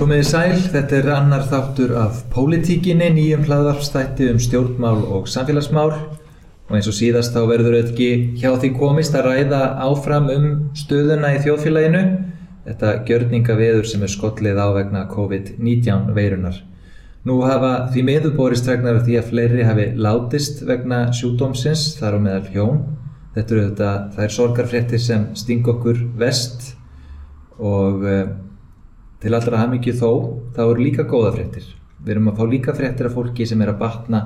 Komiði sæl, þetta er annar þáttur af Pólitíkinni, nýjum hlaðvarpstætti um stjórnmál og samfélagsmál og eins og síðast þá verður þetta ekki hjá því komist að ræða áfram um stöðuna í þjóðfélaginu, þetta gjörninga veður sem er skollið á vegna COVID-19 veirunar. Nú hafa því meðuborist regnar því að fleiri hafi látist vegna sjúdómsins þar á meðal hjón. Þetta eru þetta, það er sorgarfréttir sem sting okkur vest og uh, til allra hafmyggju þó, þá eru líka góða fréttir. Við erum að fá líka fréttir af fólki sem er að batna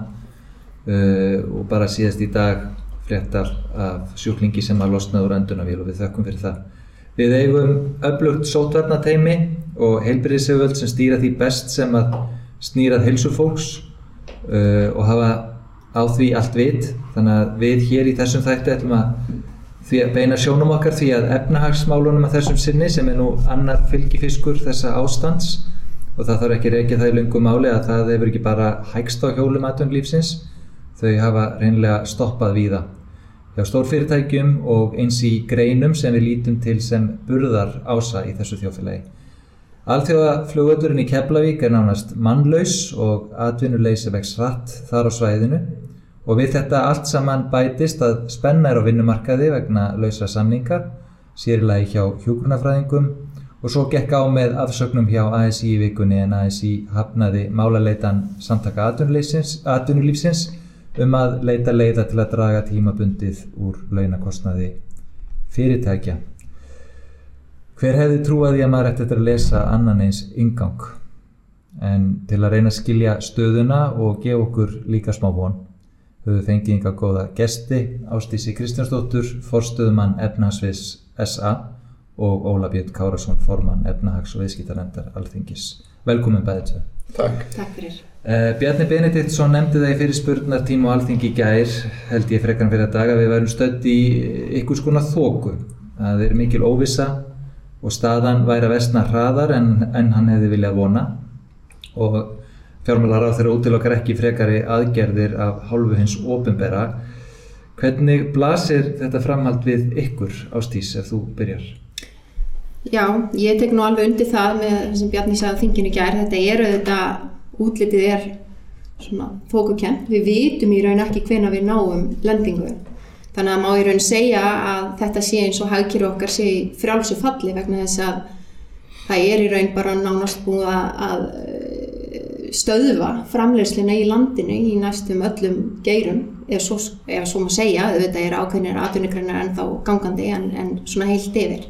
uh, og bara síðast í dag fréttar af sjúklingi sem að losnaði úr öndunavíl og við þökkum fyrir það. Við eigum öflugt sótvarnateimi og heilbyrðisöföld sem stýra því best sem að snýrað heilsu fólks uh, og hafa á því allt vit. Þannig að við hér í þessum þætti ætlum að því að beina sjónum okkar því að efnahagsmálunum að þessum sinni sem er nú annar fylgifiskur þessa ástands og það þarf ekki reykja það í lungum máli að það hefur ekki bara hægst á hjólum aðtunlífsins þau hafa reynlega stoppað víða. Hjá stórfyrirtækjum og eins í greinum sem við lítum til sem burðar ása í þessu þjófélagi. Alþjóðaflugöldurinn í Keflavík er nánast mannlaus og atvinnuleysi vex rætt þar á svæðinu og við þetta allt saman bætist að spenna er á vinnumarkaði vegna lausa samninga, sérlega hjá hjógrunafræðingum og svo gekk á með afsögnum hjá ASI í vikunni en ASI hafnaði málaleitan samtaka atvinnulífsins um að leita leiða til að draga tímabundið úr launakostnaði fyrirtækja. Hver hefði trúaði að maður ætti að lesa annan eins yngang en til að reyna að skilja stöðuna og gefa okkur líka smá von höfðu fengið yngar góða gesti Ástísi Kristjánsdóttur, forstöðumann Efnahagsviðs SA og Óla Björn Kárasson, formann Efnahags- og viðskiptarendar Alþingis. Velkomin bæðið tvö. Takk. Takk fyrir. Uh, Bjarni Benediktsson nefndi það í fyrir spurnartíma og Alþingi gær, held ég frekkan fyrir að daga, við værum stödd í ykkur skona þóku. Það er mikil óvissa og staðan væri að vestna hraðar en, en hann hefði viljað vona og fjármálar á þeirra útilokkar ekki frekari aðgerðir af hálfu hins ofinbera. Hvernig blasir þetta framhald við ykkur ástís ef þú byrjar? Já, ég tek nú alveg undir það með það sem Bjarni sagði þinginu gær. Þetta er auðvitað, útlitið er svona fókukent. Við vitum í raun ekki hvena við náum lendingu. Þannig að má í raun segja að þetta sé eins og hagkýru okkar sé í frjálsu falli vegna þess að það er í raun bara nánast búið að stöðva framleiðsluna í landinu í næstum öllum geirum eða svo, eða svo maður segja, þetta er ákveðinir atvinnigrænar en þá gangandi en, en svona heilt yfir.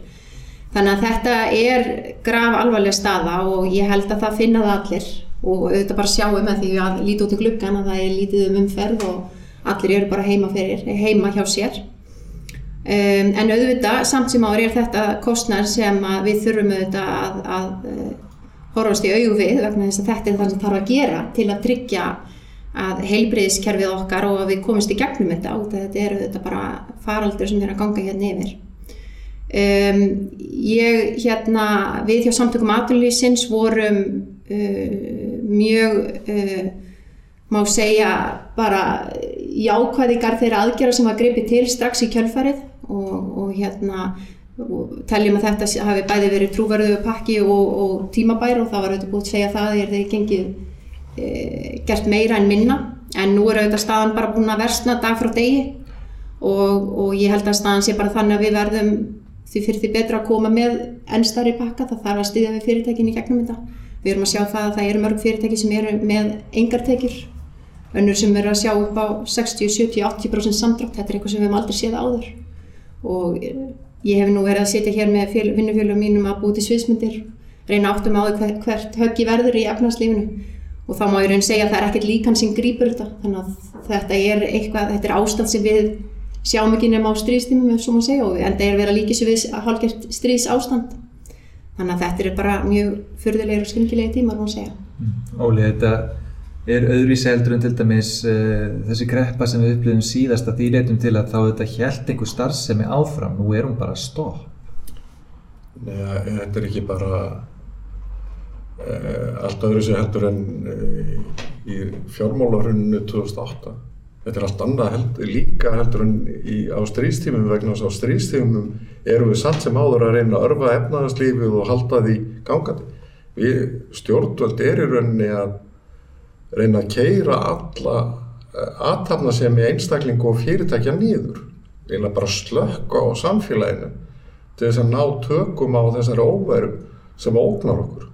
Þannig að þetta er graf alvarlega staða og ég held að það finna það allir og auðvitað bara sjáum með því að líti út í gluggan að það er lítið um umferð og allir eru bara heima, fyrir, heima hjá sér. Um, en auðvitað samt sem ári er þetta kostnar sem við þurfum auðvitað að, að horfast í auðu við vegna þess að þetta er það sem þarf að gera til að tryggja að heilbreyðiskerfið okkar og að við komist í gegnum þetta og þetta eru þetta bara faraldur sem er að ganga hérna yfir. Um, ég hérna við hjá samtökum aðlýsins vorum uh, mjög uh, má segja bara jákvæðingar þeirra aðgjara sem var greipið til strax í kjölfarið og, og hérna og teljum að þetta hafi bæði verið trúverðu pakki og, og tímabær og það var auðvitað búið að segja það er þeir gengið e, gert meira en minna. En nú er auðvitað staðan bara búin að versna dag frá degi og, og ég held að staðan sé bara þannig að við verðum því fyrir því betra að koma með ennstari pakka. Það þarf að styðja við fyrirtækin í gegnum þetta. Við erum að sjá það að það eru mörg fyrirtæki sem eru með engartekjur önnur sem eru að sjá upp á 60, 70, 80% samdrátt. Þetta er eitthvað sem við hefum aldrei séð áður. Og Ég hef nú verið að setja hér með vinnufjölum mínum að búið til sviðsmyndir, reyna áttum á því hvert höggi verður í efnarslífinu og þá má ég raun segja að það er ekkert líkan sem grýpur þetta. Þannig að þetta er eitthvað, þetta er ástand sem við sjáum ekki nefn á stríðstímum ef svo má segja og enda er verið að líka sér við hálfgert stríðs ástand. Þannig að þetta er bara mjög fyrðulegur og skringilegi tímar má segja. Óli, þetta er öðruvísi heldur en til dæmis uh, þessi kreppa sem við upplifum síðast að því leitum til að þá þetta hjælt einhver starfsemi áfram, nú er hún bara stopp. Nei, þetta er ekki bara uh, allt öðruvísi heldur en uh, í fjármálarunnu 2008. Þetta er allt annað held, líka heldur en í, á stríðstímum vegna þess að á stríðstímum eru við satt sem áður að reyna að örfa efnaðarslífið og halda því gangandi. við stjórnvöld er í rauninni að reyna að keira alla aðtapna sem í einstaklingu og fyrirtækja nýður eða bara slökka á samfélaginu til þess að ná tökum á þessari óveru sem ógnar okkur.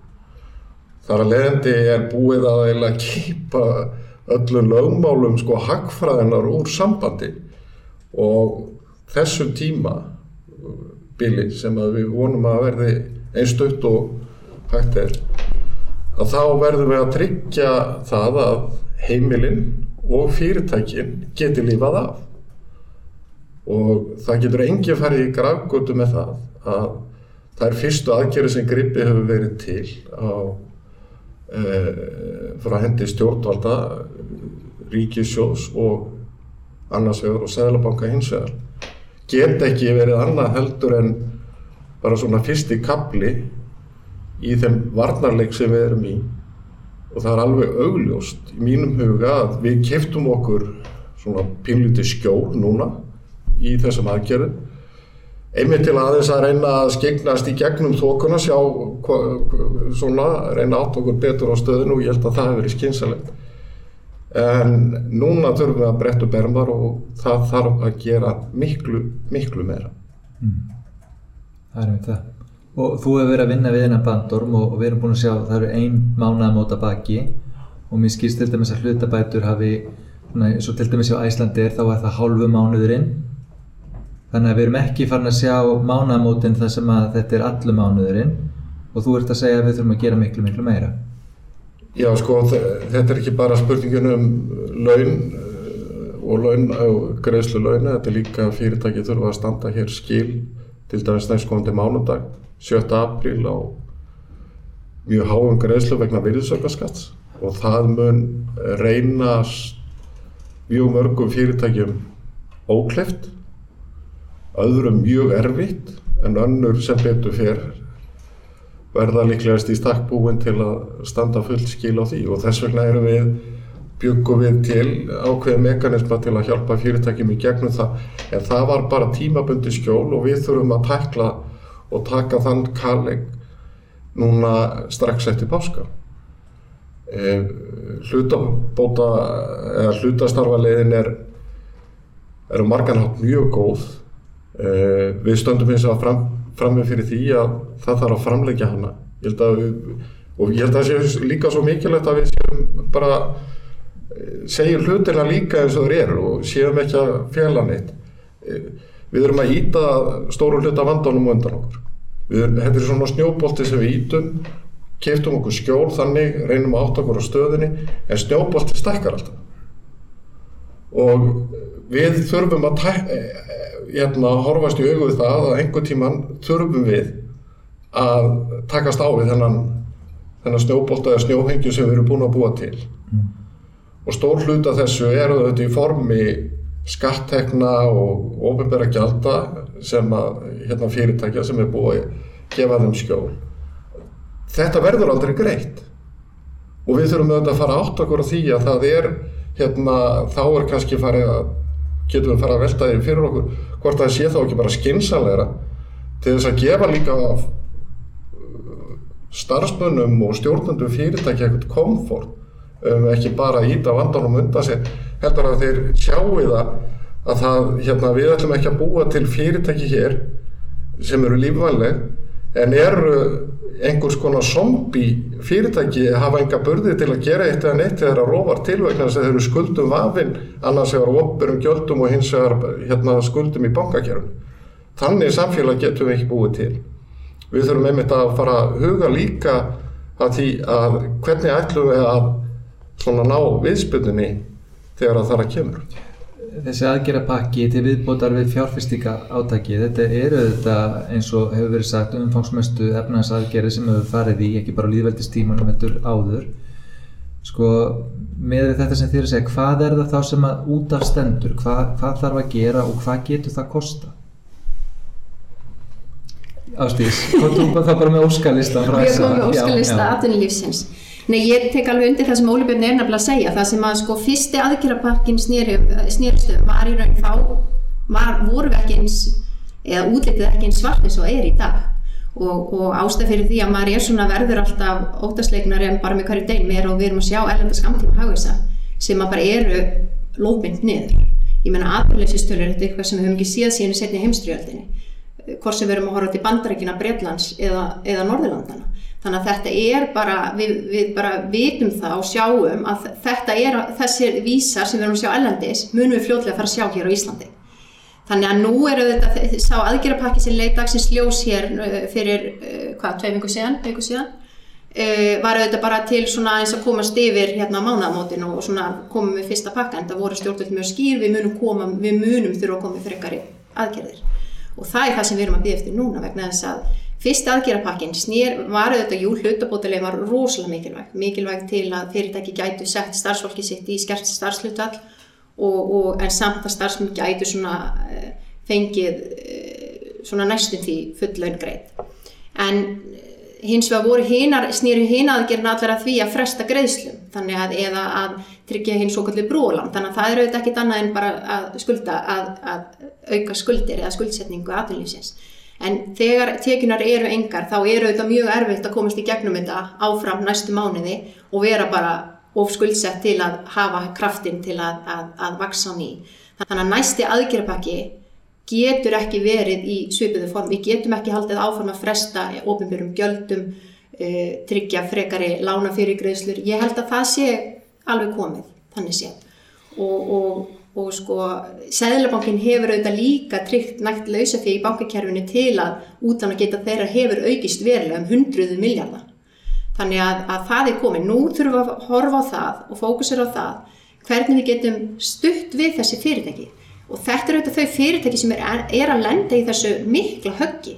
Þar að leiðandi er búið að eða kýpa öllum lögmálum sko hagfræðinar úr sambandi. Og þessum tíma bili sem við vonum að verði einstutt og hægt er að þá verðum við að tryggja það að heimilinn og fyrirtækin geti lífað af. Og það getur engi farið í gravgötu með það að það er fyrstu aðgerið sem gripi hefur verið til á e, frá hendi stjórnvalda ríkisjós og annars vegar og Sæðlabanka hins vegar get ekki verið annað heldur en bara svona fyrsti kapli í þeim varnarleik sem við erum í. Og það er alveg augljóst í mínum huga að við keftum okkur svona pínlítið skjól núna í þessum aðgerðum. Einmitt til aðeins að reyna að skegnast í gegnum þokuna sjá svona, reyna átt okkur betur á stöðinu og ég held að það hefur verið skynsalegt en núna þurfum við að breytta bermar og það þarf að gera miklu, miklu meira. Mm. Það er með það og þú hefur verið að vinna við hennar bandorm og við erum búin að sjá að það eru ein mánuða móta baki. Og mér skýrst til dæmis að hlutabætur hafi, eins og til dæmis á Æslandi er þá er það hálfu mánuðurinn. Þannig að við erum ekki farin að sjá mánuðamótin þar sem að þetta er allu mánuðurinn. Og þú ert að segja að við þurfum að gera miklu miklu meira. Já sko þetta er ekki bara spurningin um laun eh, og laun og greiðslu launa, þetta er líka fyrirtæki þurfa að standa hér skil til dæmis næstkomandi mánudag 7. apríl á mjög háum greiðslu vegna virðsökkarskats og það mun reynast mjög mörgum fyrirtækjum ókleft, öðrum mjög erfitt en önnur sem betur fyrr verða líklegast í stakkbúin til að standa full skil á því og þess vegna erum við byggum við til ákveði mekanisma til að hjálpa fyrirtækjum í gegnum það en það var bara tímabundi skjól og við þurfum að tækla og taka þann kalleg núna strax eftir páska. E, hlutabóta eða hlutastarfaleiðin er er um marganhátt mjög góð. E, við stöndum eins og fram, frammeð fyrir því að það þarf að framleggja hana. Ég við, og ég held að það sé líka svo mikilvægt að við séum bara e, segjum hlutina líka eins og þeir eru og séum ekki að fjalla neitt. Við erum að íta stóru hluta vandánum undan okkur. Við, þetta er svona snjóbolti sem við ítum, keftum okkur skjól þannig, reynum að átta okkur á stöðinni, en snjóbolti stakkar alltaf. Og við þurfum að hérna, horfast í auðvið það að einhver tíman þurfum við að takast á við þennan, þennan snjóbolta eða snjóhengju sem við erum búin að búa til. Mm. Og stór hluta þessu er þetta í formi skattekna og ofinbæra gjalda sem að hérna, fyrirtækja sem er búið að gefa þeim skjól. Þetta verður aldrei greitt og við þurfum auðvitað að fara átt okkur á því að það er, hérna, þá er kannski farið að, getum við farið að velta því fyrir okkur, hvort það sé þá ekki bara skinsanleira til þess að gefa líka uh, starfsmönnum og stjórnundum fyrirtækja eitthvað komfort, um, ekki bara íta vandanum undan sér, heldur að þeir sjáu það að það, hérna, við ætlum ekki að búa til fyrirtæki hér sem eru lífvænleg en eru einhvers konar zombi fyrirtæki hafa enga burði til að gera eitt eða neitt þegar það róvar til vegna þess að þeir eru skuldum vafinn annars hefur oppurum gjöldum og hins vegar hérna, skuldum í bankakerfum. Þannig samfélag getum við ekki búið til. Við þurfum einmitt að fara að huga líka að því að hvernig ætlum við að ná viðspilninni þegar það þarf að kemur? Þessi aðgerapakki til viðbótar við fjárfyrstíka átaki þetta eru þetta eins og hefur verið sagt umfangsmestu efnarsaðgerði sem hefur farið í ekki bara líðveldistímanum heldur áður. Sko með þetta sem þér segja hvað er það þá sem að út af stendur? Hvað, hvað þarf að gera og hvað getur það að kosta Ástís, hvað tók það bara með óskalista frá þess að Við komum með óskalista aðunlífsins Nei, ég tek alveg undir það sem Óli Björn er nefnilega að segja, það sem að sko fyrsti aðgerapakkin snýrstu var í raun þá, var, voru við ekki eins, eða útlitið ekki eins svart eins og er í dag og, og ástæð fyrir því að maður er svona verður alltaf óttasleiknar en bara með hverju degin meira og við erum að sjá erlenda skamtíma hagvisa sem að bara eru lóðbind niður. Ég menna aðbjörleysistölur er þetta eitthvað sem við höfum ekki síðan síðan í setni heimstriöldinni hvort sem við erum að horfa til bandarækina Breitlands eða, eða Norðurlandana. Þannig að þetta er bara, við, við bara vitum það og sjáum að þetta er þessir vísar sem við erum að sjá ellendis munum við fljóðlega að fara að sjá hér á Íslandi. Þannig að nú eru þetta, sá aðgerapakki sem leið dagsins ljós hér uh, fyrir, uh, hvað, tvei vingu síðan, vingu síðan, uh, var auðvitað bara til svona eins að komast yfir hérna mánamótin og svona komum við fyrsta pakka en það voru stjórnvöld mjög skýr, við munum koma, við munum þurfa að koma fyrir ekkari aðgerðir og það er það sem við erum að byggja eftir núna vegna þess að fyrst aðgerapakkin snýr var auðvitað, jú, hlutabótileg var rosalega mikilvægt, mikilvægt til að fyrirtæki gætu sett starfsfólki sitt í skert starfslutvall og, og en samt að starfsfólki gætu svona uh, fengið uh, svona næstum því fullaun greið en hins vegar voru hinar, snýri hina aðgerna allar að því að fresta greiðslum. Þannig að eða að tryggja hinn svo kallið brólam þannig að það er auðvitað ekkit annað en bara að skulda að, að auka skuldir eða skuldsetningu aðlýfsins en þegar tekjunar eru engar þá eru auðvitað mjög erfitt að komast í gegnum þetta áfram næstu mánuði og vera bara of skuldsett til að hafa kraftin til að, að, að vaksa á ný þannig að næsti aðgerapakki getur ekki verið í svipiðu form. Við getum ekki haldið áforma að fresta ofinbjörnum gjöldum, uh, tryggja frekari lána fyrir greiðslur. Ég held að það sé alveg komið, þannig sé. Og, og, og sko, Sæðlabankin hefur auðvitað líka tryggt nægt lausa fyrir í bankakerfinu til að útlána geta þeirra hefur aukist verulega um hundruðu miljardar. Þannig að, að það er komið. Nú þurfum við að horfa á það og fókusera á það hvernig við getum stutt við þessi fyrirtæki og þetta eru auðvitað þau fyrirtæki sem er, er að lenda í þessu mikla höggi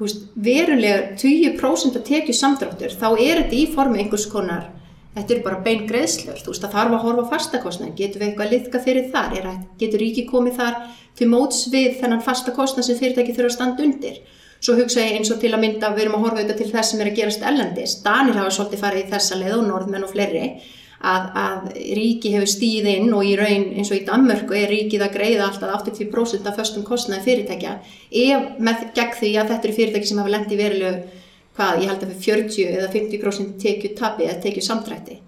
veist, verulega 20% að tekju samdráttur þá er þetta í formi einhvers konar þetta eru bara bein greiðslur þú veist það þarf að horfa fastakostnað getur við eitthvað að liðka fyrir þar? Er, getur ríki komið þar til móts við þennan fastakostnað sem fyrirtæki þurfa að standa undir? Svo hugsa ég eins og til að mynda við erum að horfa auðvitað til þess sem er að gerast ellendis Danir hafa svolítið farið í þessa leið og norðmenn og fleiri að, að ríki hefur stíð inn og í raun eins og í Danmörku er ríkið að greiða alltaf 80% af föstum kostnaði fyrirtækja. Ef með gegn því að þetta eru fyrirtæki sem hafa lendt í verilegu hvað ég held að fyrir 40 eða 50% tekju tabi eða tekju samtrætti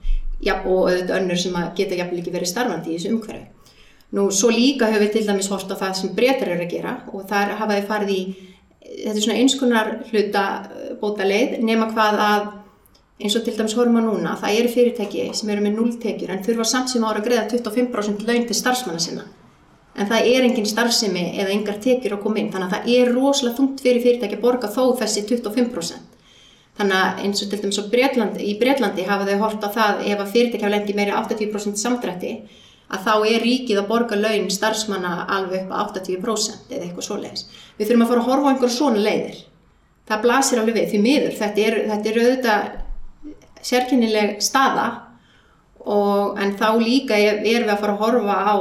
ja, og auðvitað önnur sem geta jafnvel ekki verið starfandi í þessu umhverfi. Nú svo líka hefur við til dæmis hort á það sem breytar eru að gera og þar hafaði farið í þetta er svona einskunar hluta bóta leið nema hvað að eins og til dæmis horfum að núna, það eru fyrirtæki sem eru með nulltekjur en þurfa samt sem ára að greiða 25% laun til starfsmanna sinna. En það er engin starfsemi eða engar tekjur að koma inn þannig að það er rosalega þungt fyrir fyrirtæki að borga þó þessi 25% þannig að eins og til dæmis Breitlandi, í Breitlandi hafa þau hort á það ef að fyrirtæki hafa lendið meiri 80% samdrætti að þá er ríkið að borga laun starfsmanna alveg upp á 80% eða eitthvað svoleiðis. Við þurfum að fara að horfa á einhver svona leiðir. Það blasir alveg við því miður. Þetta er, þetta er auðvitað sérkynnileg staða og, en þá líka erum við að fara að horfa á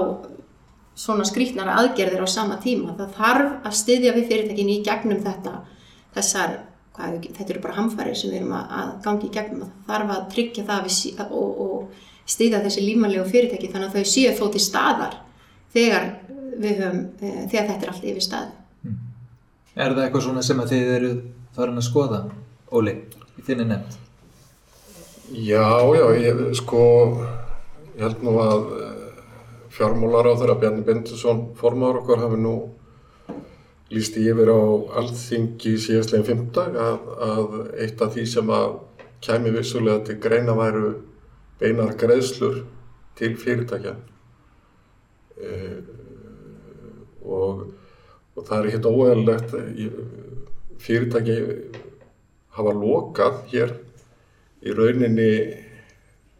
svona skrítnara aðgerðir á sama tíma. Það þarf að styðja við fyrirtekinni í gegnum þetta, þessar, hvað, þetta eru bara hamfæri sem við erum að, að gangi í gegnum. Það þarf að tryggja það við, og, og styðja þessi límanlegu fyrirteki þannig að þau séu þó til staðar þegar, höfum, e, þegar þetta er allt yfir staði. Hmm. Er það eitthvað svona sem að þið eru farin að skoða, Óli, í þinni nefnd? Já, já, ég, sko, ég held nú að eh, fjármólar á þeirra Bjarni Bindusson formáður okkar hafi nú líst yfir á alþingi síðastlegin fymtag að, að eitt af því sem að kæmi vissulega til greina væru beinar greiðslur til fyrirtækja. E, og, og það er hitt óeðlilegt fyrirtæki hafa lokað hér. Í rauninni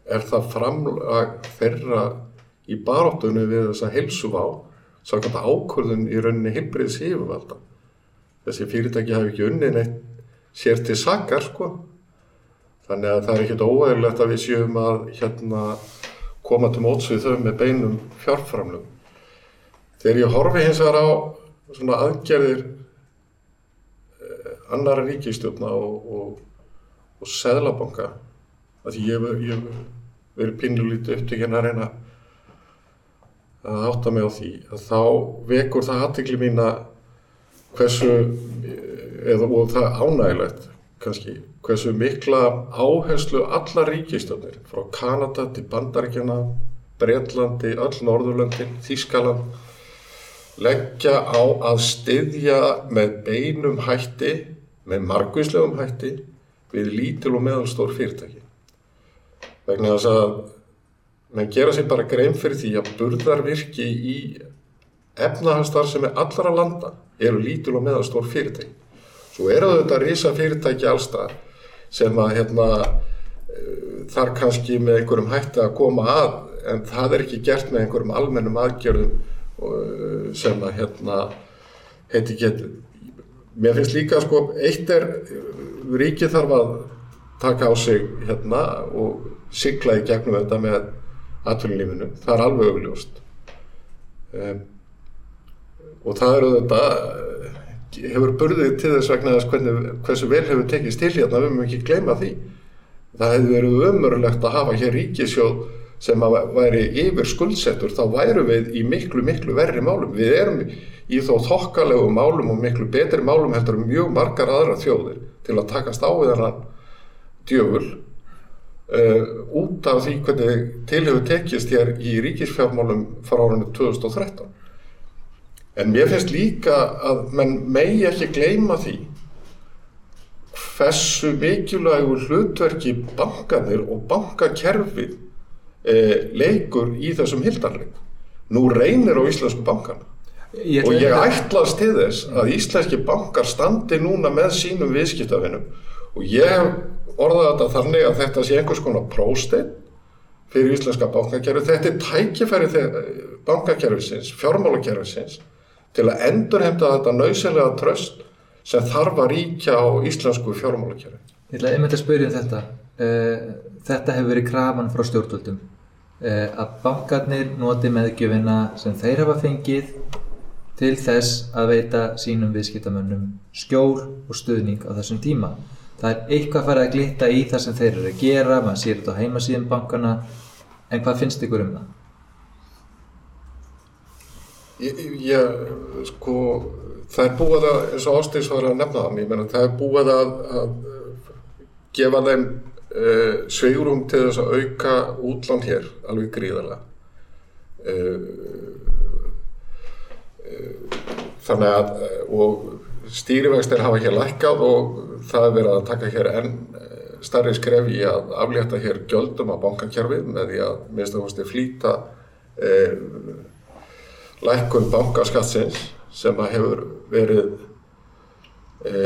er það framlag þeirra í baróttunni við þessa helsuvá samkvæmt ákvörðun í rauninni heilbriðs yfirvalda. Þessi fyrirtæki hafi ekki unni neitt sér til sakar sko. Þannig að það er ekkert óægilegt að við séum að hérna koma til mótsvið þau með beinum fjárframlum. Þegar ég horfi hins vegar á svona aðgerðir eh, annara ríkistjórna og, og og Sæðlabanka að ég hef verið pinnulítið upptökinn að reyna að átta mig á því að þá vekur það aðtikli mín að hversu eða, og það ánægilegt kannski, hversu mikla áherslu alla ríkistöndir frá Kanada til Bandaríkjana, Breitlandi, öll Norðurlöndin, Þískaland, leggja á að styðja með beinum hætti, með margvíslegum hætti, við lítil og meðalstór fyrirtæki. Vegna þess að menn gera sér bara grein fyrir því að burðarvirki í efnahastar sem er allra landa eru lítil og meðalstór fyrirtæki. Svo eru þetta risa fyrirtæki allstað sem að hérna, þar kannski með einhverjum hætti að koma að en það er ekki gert með einhverjum almennum aðgjörðum sem að hérna heiti getur. Mér finnst líka sko, eitt er ríkið þarf að taka á sig hérna og sigla í gegnum þetta með atvinnulífinu, það er alveg augljóst. Um, og það eru þetta hefur burðið til þess vegna hvernig, hversu vel hefur tekist til hérna, við mögum ekki gleyma því. Það hefur verið ömurlegt að hafa hér ríkisjóð sem að væri yfir skuldsettur, þá væru við í miklu, miklu verri málum, við erum í þó þokkalegu málum og miklu betri málum heldur mjög margar aðra þjóðir til að takast á við þennan djöful Uh, út af því hvernig til hefur tekist hér í ríkisfjármálum frá árunni 2013 en mér finnst líka að menn megi ekki gleyma því hversu mikilvægu hlutverki bankanir og bankakerfi eh, leikur í þessum hildarleik. Nú reynir á íslensku bankana Ég og ég að- ætlast til þess að íslenski bankar standi núna með sínum viðskiptafinnum og ég hef orðað þetta þannig að þetta sé einhvers konar prósteinn fyrir íslenska bankakerfi. Þetta er tækifæri bankakerfisins, fjármálakerfisins til að endurhemta þetta nöysilega tröst sem þarf að ríkja á íslensku fjármálakerfi. Ég ætla einmitt að spyrja um þetta. Eh, Þetta hefur verið krafan frá stjórnvöldum eh, að bankarnir noti meðgjöfina sem þeir hafa fengið til þess að veita sínum viðskiptamönnum skjól og stuðning á þessum tíma. Það er eitthvað farið að glitta í það sem þeir eru að gera, maður sér þetta á heimasíðum bankana, en hvað finnst ykkur um það? Ég, ég, sko, það er búið að, eins og Ástís var að nefna það, ég meina, það er búið að, að gefa þeim uh, sveigurum til þess að auka útlán hér, alveg gríðarlega. Uh, uh, þannig að, og stýrivextir hafa hér lækkað og það er verið að taka hér enn uh, starri skref í að aflétta hér gjöldum á bankakerfið með því að minnst að kosti flýta uh, lækkun bankaskattsins sem hefur verið e,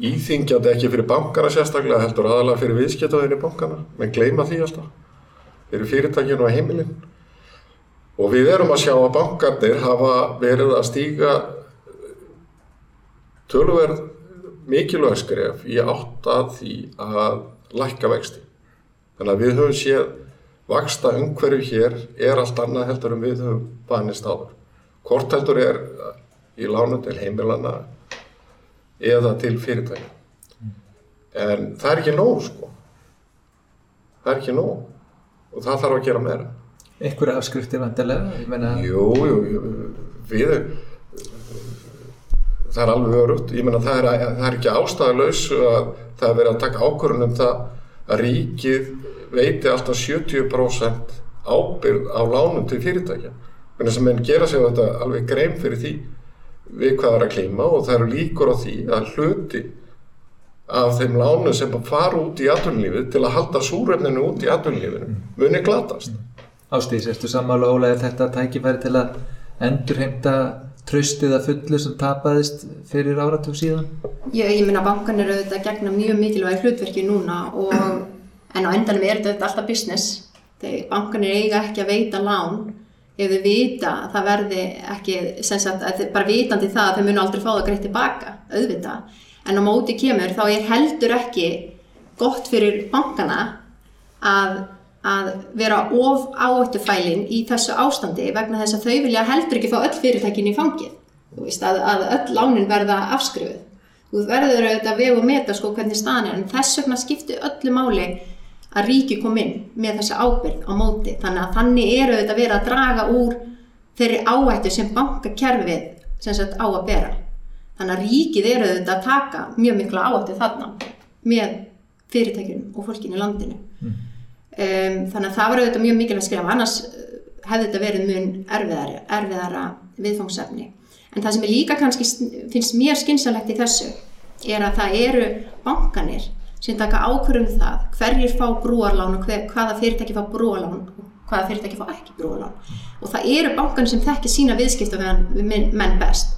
íþingjandi ekki fyrir bankana sérstaklega heldur aðalega fyrir viðskiptaðinni bankana menn gleyma því alltaf. Fyrir fyrirtækinu og heimilin. Og við erum að sjá að bankarnir hafa verið að stíga tölverð mikilvæg skref í átt að því að lækka vexti þannig að við höfum séð vaksta umhverju hér er allt annað heldur en við höfum banist áður. Hvort heldur er í lánu til heimilana eða til fyrirtækja. En það er ekki nóg sko. Það er ekki nóg og það þarf að gera meira. Einhverja afskriftir vantilega, Jú, jú, jú, við það er alveg örugt. Ég meina það það er ekki ástæðalaus að það er verið að taka ákvörðun um það að ríkið veiti alltaf 70% ábyrð á lánum til fyrirtækja. Þannig sem menn gera sér þetta alveg grein fyrir því við hvað er að klíma og það eru líkur á því að hluti af þeim lánum sem fara út í atvinnulífið til að halda súrefninu út í atvinnulífinu muni glatast. Ástís, ertu sammála er þetta tækifæri til að endurheimta tröstið að fullu sem tapaðist fyrir áratug síðan? Ég, ég minna bankan eru auðvitað gegna mjög mikilvæg hlutverki núna og en á endanum er þetta alltaf business þegar bankanir eiga ekki að veita lán ef þau vita að það verði ekki, sagt, að bara vitandi það að þau munu aldrei fá það greitt tilbaka, auðvitað. En á móti kemur þá er heldur ekki gott fyrir bankana að, að vera of áhættufælin í þessu ástandi vegna þess að þau vilja heldur ekki fá öll fyrirtækin í fangið. Þú veist, að, að öll lánin verða afskrifuð. Þú verður auðvitað að vega og meta sko hvernig staðan er, en þess vegna skipti öllu máli að ríki kom inn með þessa ábyrgð á móti. Þannig að þannig eru auðvitað verið að draga úr þeirri áhættu sem bankakerfið sem sagt á að bera. Þannig að ríkið eru auðvitað að taka mjög mikla áhættu þarna með fyrirtækjum og fólkinu í landinu. Um, þannig að það var auðvitað mjög mikilvægt skrif, annars uh, hefði þetta verið mun erfiðara, erfiðara viðfangsefni. En það sem er líka kannski finnst mér skynsalegt í þessu er að það eru bankanir sem taka ákvörðum um það hverjir fá brúarlán og hver, hvaða fyrirtæki fá brúarlán og hvaða fyrirtæki fá ekki brúarlán. Og það eru bankanir sem þekki sína viðskipta menn, menn best.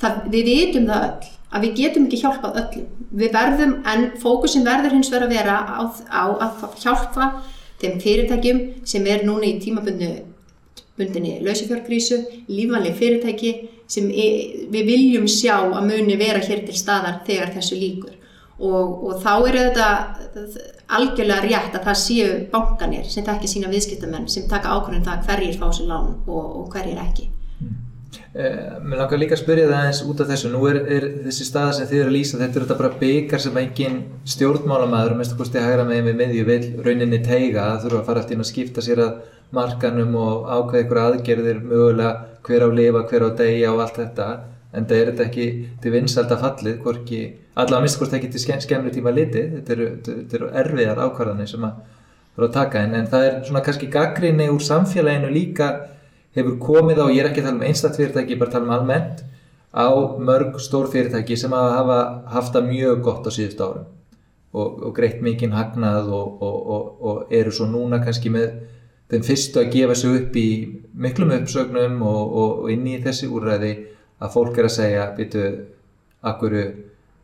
Það, við vitum það öll að við getum ekki hjálpað öllum. Við verðum, en fókusin verður hins vegar að vera á, á að hjálpa þeim fyrirtækjum sem er núna í tímabundu bundinni lausafjörgrísu, lífanlega fyrirtæki sem við viljum sjá að muni vera hér til staðar þegar þessu líkur. Og, og þá er þetta algjörlega rétt að það séu bankanir sem tekja sína viðskiptamenn sem taka ákvörðin það hverjir fá sér lán og, og hverjir ekki. Eh, Mér langar líka að spyrja það eins út af þessu. Nú er, er þessi staða sem þið eru að lýsa, þetta er þetta bara byggar sem engin stjórnmálamæður, mest að kosti hægra megin við miðju vil rauninni teiga, það þurfa að fara alltaf inn að skipta sér að markanum og ákveða ykkur aðgerðir mögulega hver á lifa, hver á deyja og allt þetta. En það er þetta ekki til vinsælda fallið, hvorki, allavega minnst hvort ekki til skem, skemmri tíma litið, þetta eru, þetta eru erfiðar ákvarðanir sem að þurfa að taka en, en það er svona kannski gaggrinni úr samfélaginu líka hefur komið á, ég er ekki að tala um einstakt fyrirtæki, ég er bara að tala um almennt, á mörg stór fyrirtæki sem hafa haft það mjög gott á síðust árum og, og greitt mikinn hagnað og, og, og, eru svo núna kannski með þeim fyrstu að gefa sig upp í miklum uppsögnum og inn í þessi úrræði að fólk er að segja, býtu, akkur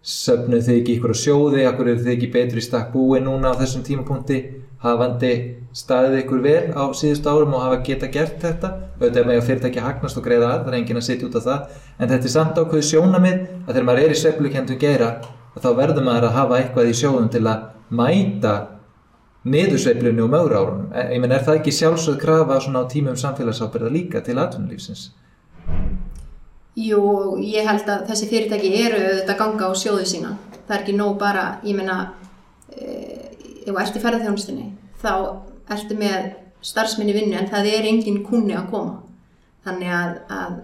söfnuð þið ekki ykkur á sjóði, akkur eru þið ekki betri stakk búi núna á þessum tímapunkti hafandi staðið ykkur vel á síðust árum og hafa geta gert þetta. Auðvitað með að fyrirtæki hagnast og greiða að það er enginn að sitja út af það. En þetta er samt ákveðu sjónamið að þegar maður er í sveiflukendum geira þá verður maður að hafa eitthvað í sjóðum til að mæta niðursveiflunni og mögur árunum. Ég menn er það ekki sjálfsögð krafa svona á tímum samfélagsábyrða líka til atvinnulífsins? Jú, ég held að þessi fyrirtæki eru auðvitað að ganga á sjóðu sína. Það er ekki nóg bara, ég meina, e, ef þú ert í ferðarþjónustinni, þá ertu með starfsminni vinnu en það er engin kunni að koma. Þannig að, að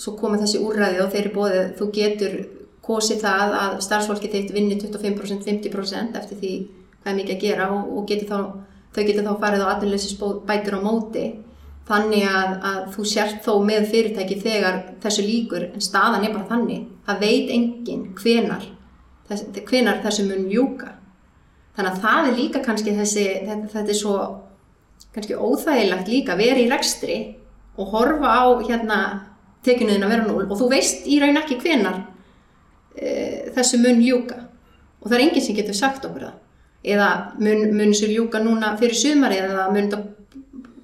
svo koma þessi úrræði og þeir eru bóðið, þú getur kosið það að starfsfólki þeitt vinni 25%, 50% eftir því hvað er mikið að gera og, og getur þá, þau getur þá farið á atvinnleysisbætur á móti. Þannig að, að þú sért þó með fyrirtæki þegar þessu líkur en staðan er bara þannig. Það veit enginn hvenar þess, hvenar þessu mun ljúka þannig að það er líka kannski þessi þetta, þetta er svo kannski óþægilegt líka að vera í rekstri og horfa á hérna tekinuðin að vera núl og þú veist í raun ekki hvenar e, þessu mun ljúka. Og það er enginn sem getur sagt okkur það. Eða mun, mun þessu ljúka núna fyrir sumari eða mun þetta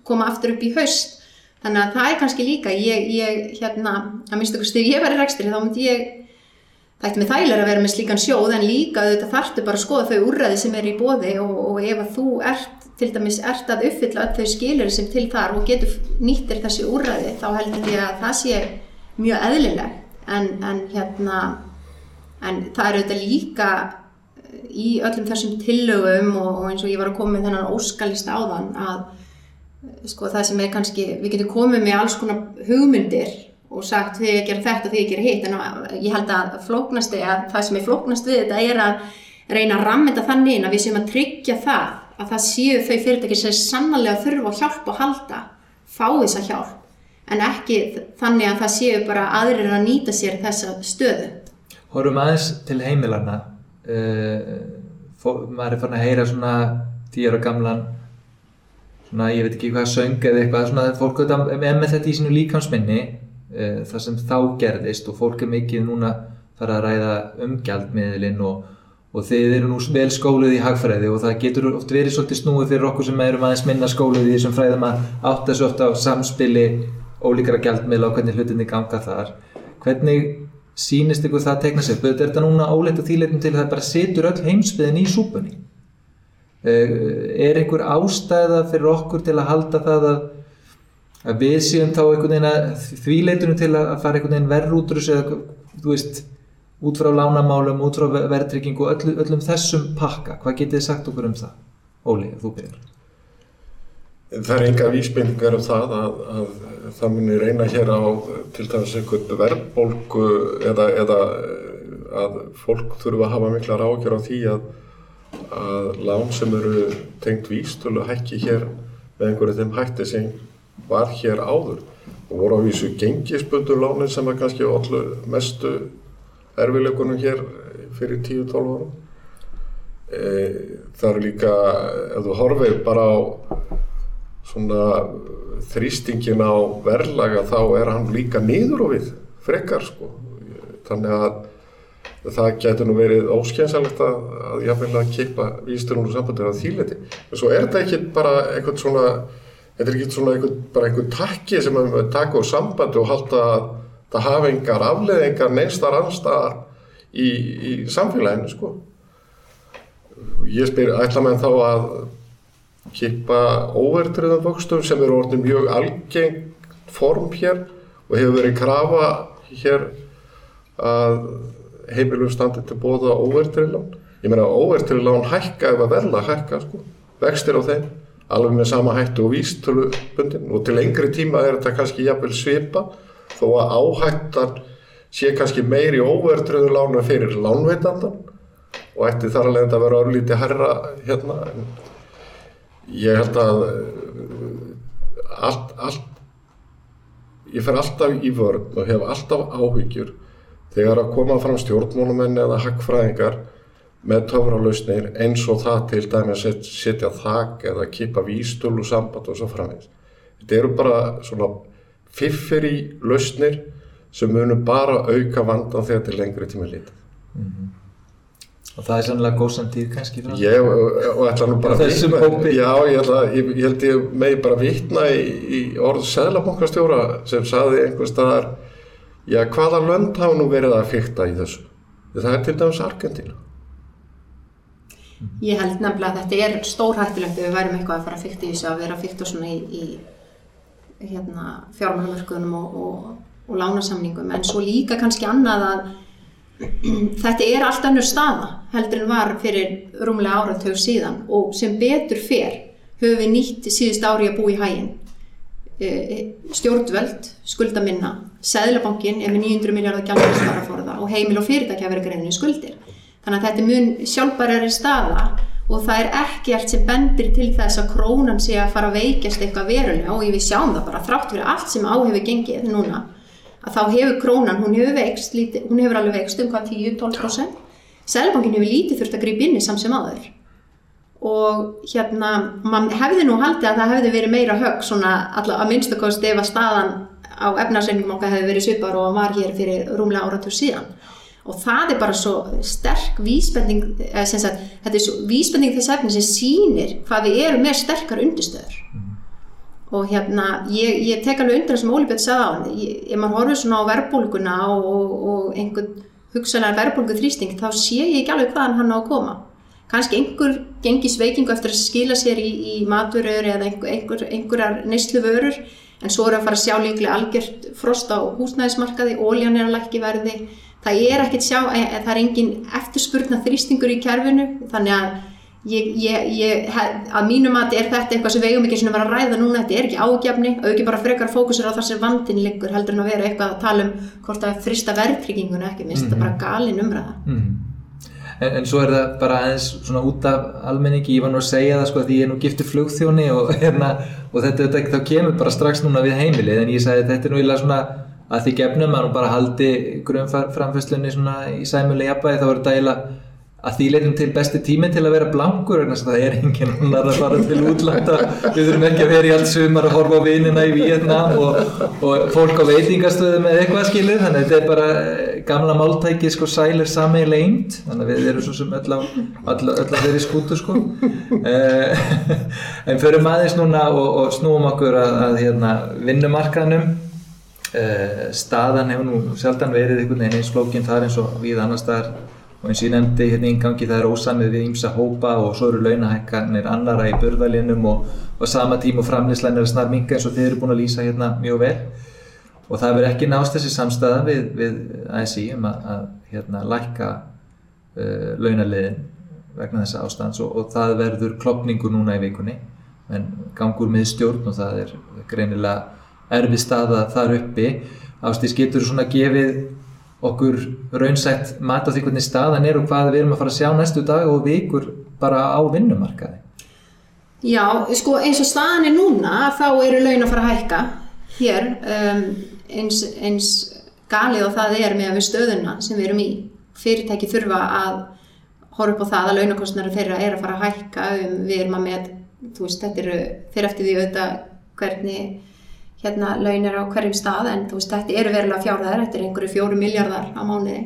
koma aftur upp í haust. Þannig að það er kannski líka ég, ég hérna, að minnst okkur styrk ég verið rekstri þá myndi ég það ætti með þægilega að vera með slíkan sjóð en líka þetta þarftu bara að skoða þau úrræði sem er í bóði og, og ef að þú ert til dæmis ert að uppfylla öll þau skilir sem til þar og getur nýttir þessi úrræði þá heldur ég að það sé mjög eðlileg en, en hérna en það eru þetta líka í öllum þessum tillögum og eins og ég var að koma með þennan óskalista áðan að sko það sem er kannski, við getum komið með alls konar hugmyndir og sagt þið að gera þetta, þið að gera hitt. En ég held að flóknast að það sem er flóknast við þetta er að reyna að rammenda þannig inn að við séum að tryggja það að það séu þau fyrirtæki sem sannlega þurfa að hjálpa og halda fá þessa hjálp. En ekki þannig að það séu bara aðrir að nýta sér þessa stöðu. Hórum aðeins til heimilarna uh, maður er fann að heyra svona tíur og gamlan svona, ég veit ekki hvað söng eða eitthvað, svona fólk er með þetta í sínu líkamsminni uh, það sem þá gerðist og fólk er mikið núna fara að ræða umgjaldmiðlinn og, og þeir eru nú vel skóluð í hagfræði og það getur oft verið svolítið snúið fyrir okkur sem erum aðeins minna skóluð í þessum fræðum að átta svo oft á samspili ólíkara gjaldmiðla og hvernig hlutinni ganga þar. Hvernig sýnist ykkur það að tekna sér, er þetta núna óleitt að þýleitum til að það bara setur öll heimsbyðin í súpunni. Er einhver ástæða fyrir okkur til að halda það að, að við séum þá einhvern veginn að því leitunum til að fara einhvern veginn verður út úr þessu eða þú veist út frá lánamálum, út frá verðtrykkingu og öll, öllum þessum pakka, hvað getið þið sagt okkur um það? Óli, þú byrjar Það er enga vísbendingar um það að, að það muni reyna hér á til dæmis einhvern verðbólgu eða, eða að fólk þurfa að hafa mikla rákjör á því að, að lán sem eru tengt vístölu hækki hér með einhverju þeim hætti sem var hér áður og voru á vísu gengisbundur lánin sem er kannski allu mestu erfileikunum hér fyrir 10-12 árum. E, það eru líka, ef þú horfir bara á svona þrýstingin á verðlaga þá er hann líka niður og við frekar sko. Þannig að það getur nú verið óskjænsalegt að, að jáfnvegilega keipa vísturinn úr sambandir að þýleiti. En svo er þetta ekki bara einhvern svona, þetta er ekki svona einhvern, bara einhvern takki sem við taka úr sambandi og halda að það hafa engar afleðingar neistar anstaðar í, í samfélaginu sko. Ég spyr, ætla með þá að kippa óvertriðan vöxtum sem eru orðin mjög algeng form hér og hefur verið krafa hér að heimilum standi til bóða óvertriðlán. Ég meina óvertriðlán hækka ef að verla hækka sko, vextir á þeim, alveg með sama hættu og vístölubundin og til lengri tíma er þetta kannski jafnvel svipa þó að áhættan sé kannski meiri óvertriðlánu fyrir lánveitandan og ætti þar alveg að vera örlíti herra hérna. En ég held að allt, allt ég fer alltaf í vörð og hef alltaf áhyggjur þegar að koma fram stjórnmónumenn eða haggfræðingar með töfralausnir eins og það til dæmis að setja þak eða kipa vístölu samband og svo framins. Þetta eru bara svona fiffir í lausnir sem munum bara auka vandan þegar til lengri tíma lítið. Mm -hmm. Og það er sannlega góðsandýr kannski frá? Ég, og, ætla nú bara að vitna, já, ég, ætla, ég, ég held ég megi bara vitna í, í orð Sæðlabankastjóra sem saði einhver staðar, já, hvaða lönd hafa nú verið að fykta í þessu? Það er til dæmis Argentina. Ég held nefnilega að þetta er stórhættilegt ef við værum eitthvað að fara að fykta í þessu, að vera að fykta svona í, í hérna, fjármálumörkunum og, og, og lánasamningum, en svo líka kannski annað að þetta er allt annur staða heldur en var fyrir rúmlega áratög síðan. Og sem betur fer höfum við nýtt síðust ári að bú í hægin stjórnvöld skulda minna, Sæðlabankin er með 900 miljardar það og heimil og fyrirtækja verið greinni skuldir þannig að þetta er mun sjálfbærari staða og það er ekkert sem bendir til þess að krónan sé að fara að veikjast eitthvað verulega og við sjáum það bara þrátt fyrir allt sem á hefur gengið núna að þá hefur krónan, hún hefur veikst lítið, hún hefur alveg veikst um hvað 10-12% Sælabankin hefur lítið þurft að grípa inn í samsum aður og hérna mann hefði nú haldið að það hefði verið meira högg svona alltaf að minnstakost ef að staðan á efnarsreyningum okkar hefði verið svipar og var hér fyrir rúmlega áratur síðan og það er bara svo sterk vísbending, sagt þetta er svo vísbending þess efni sem sýnir hvað við erum með sterkar undistöður og hérna ég, ég tek alveg undir það sem Óli Björn sagði á ef maður horfður svona á verbulguna og, og, og einhvern hugsanar verbulgu þrýsting þá sé ég ekki alveg hvaðan hann á að koma. Kannski einhver gengi sveikingu eftir að skila sér í, í maturöður eða einhver, einhver, einhverjar neyslu vörur en svo er að fara að sjá líklega algjört frost á húsnæðismarkaði, óljan er að lækki verði það er ekkert sjá, e, það er engin eftirspurna þrýstingur í kerfinu þannig að Ég, ég, ég, að mínum að er þetta eitthvað sem við eigum ekki að vera að ræða núna, þetta er ekki ágjafni og ekki bara frekar fókusur á það sem vandin liggur heldur en að vera eitthvað að tala um hvort að frista verðtrygginguna ekki, minnst mm -hmm. bara galin umræða. Mm -hmm. en, en svo er það bara aðeins svona út af almenningi, ég var nú að segja það sko því ég er nú giftið flugþjóni og, hérna, og þetta, þetta þá kemur bara strax núna við heimilið. En ég sagði þetta er nú ílega svona að því gefnum að nú bara haldi grunnframfæslunni svona í sæmuleg jafnvægi þá er þetta eiginlega að því leitum til besti tíminn til að vera blankur en það er enginn annar að fara til útlanda. Við þurfum ekki að vera í allt sumar að horfa á vinina í Vietnam og, og fólk á veitingastöðu með eitthvað skilur. Þannig að þetta er bara eh, gamla máltæki sko sælir sami leint þannig að við erum svo sem öll á vera í skútu sko. Eh, en förum aðeins núna og, og snúum okkur að, að hérna, vinnumarkanum staðan hefur nú sjaldan verið einhvern veginn eins flókinn þar eins og við annar staðar. Og eins og ég nefndi hérna í gangi það er ósamið við ímsa hópa og svo eru launahækkanir annara í börðalinum og, og sama tím og framleyslæn er að snar minga eins og þið eru búin að lýsa hérna mjög vel. Og það verður ekki nást þessi samstæða við, við ASI um að, að hérna lækka uh, launaliðin vegna þessa ástands og, og það verður klopningu núna í vikunni. En gangur með stjórn og það er greinilega erfið staða þar uppi. Ástís getur svona gefið okkur raunsætt mat á því hvernig staðan er og hvað við erum að fara að sjá næstu dag og vikur bara á vinnumarkaði? Já, sko eins og staðan er núna þá eru laun að fara að hækka hér um, eins, eins galið og það er með stöðuna sem við erum í. Fyrirtæki þurfa að horfa upp á það að launakostnari þeirra er að fara að hækka um, við erum að með, þú veist, þetta eru fyrir eftir því auðvitað hvernig hérna laun er á hverjum stað en þú veist, þetta eru verulega fjárðar þetta er einhverju fjóru miljardar á mánuði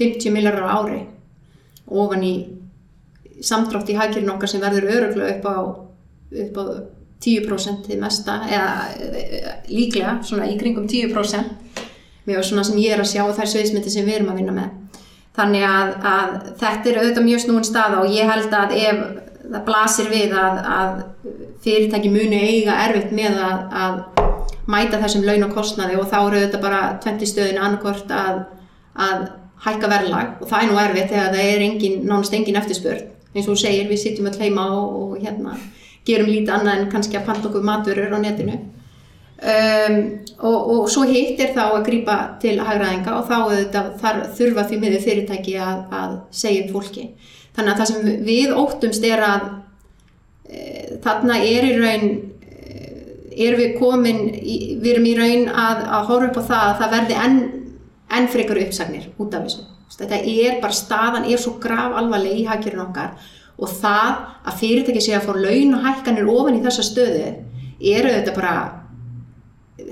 50 miljardar á ári ofan í samdrátt í hagkjörn okkar sem verður öruglega upp á, upp á 10% til mesta eða líklega svona í kringum 10% með svona sem ég er að sjá þær sviðsmyndi sem við erum að vinna með. Þannig að, að þetta er auðvitað mjög snúin staða og ég held að ef það blasir við að, að fyrirtæki muni eiga erfitt með að, að mæta þessum laun og kostnaði og þá eru auðvitað bara 20 stöðin annarkort að hækka verðlag. Og það er nú erfitt þegar það er engin, nánast engin eftirspurn. Eins og þú segir, við sitjum öll heima og, og hérna, gerum lítið annað en kannski að panta okkur maturur á netinu. Um, og, og svo hitt er þá að grýpa til hagraðinga og þá þetta, þar þurfa því miður fyrirtæki að, að segja um fólki. Þannig að það sem við óttumst er að e, þarna er í raun e, er við komin í, við erum í raun að, að horfa upp á það að það verði enn en frekar uppsagnir út af þessu. Þetta er bara staðan er svo grav alvarleg í hagkerfin okkar og það að fyrirtæki sé að fá laun og hækkanir ofan í þessa stöðu eru þetta bara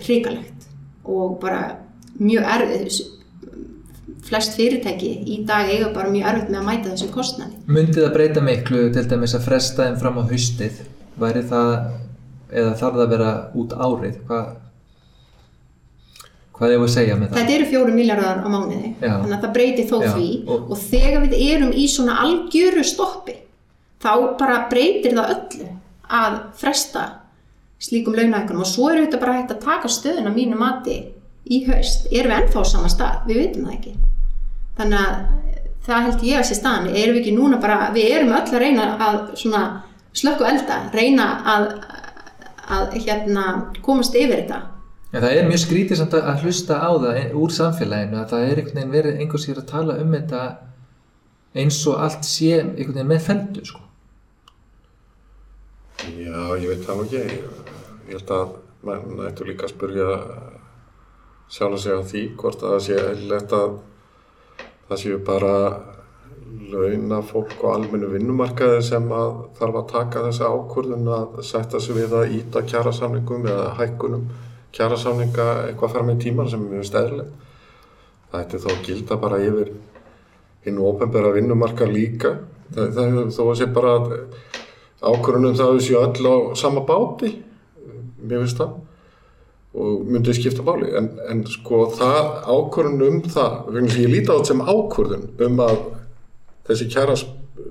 hrikalegt og bara mjög erfið flest fyrirtæki í dag eiga bara mjög erfitt með að mæta þessu kostnæli. Mundið að breyta miklu til dæmis að fresta þeim fram á haustið. Væri það, eða þarf það að vera út árið, hvað Hvað er það að segja með það? Þetta eru fjóru miljardar á mánuði, Já. þannig að það breyti þó Já, því og- og þegar við erum í svona algjöru stoppi, þá bara breytir það öllu að fresta slíkum launahækkunum og svo er þetta bara hægt að taka stöðun á mínu mati í haust. Erum við ennþá á sama stað? Við veitum það ekki. Þannig að það held ég að sé staðan. Erum við ekki núna bara, við erum öll að reyna að svona slökku elda, reyna að, að hérna komast yfir þetta. En það er mjög skrítið samt að að hlusta á það úr samfélaginu að það er einhvern veginn verið einhvers hér að tala um þetta eins og allt sé einhvern veginn með feldu sko. Já, ég veit það ekki. Ég, ég held að maður nættu líka að spurja sjálf sig á því hvort að það sé að það séu bara launa fólk á almennu vinnumarkaði sem að þarf að taka þessi ákvörðun að sætta sig við að íta kjærasamningum eða hækkunum kjærasamninga eitthvað fram í tíman sem er mjög stæðilegt. Það ætti þá að gilda bara yfir hinn ópenbæra vinnumarkað líka. Það, það hefur þó að sé bara að ákvörðunum það við séu öll á sama báti mér finnst það og myndið skipta báli en, en sko það ákvörðun um það sem ég líti á þetta sem ákvörðun um að þessi kjæra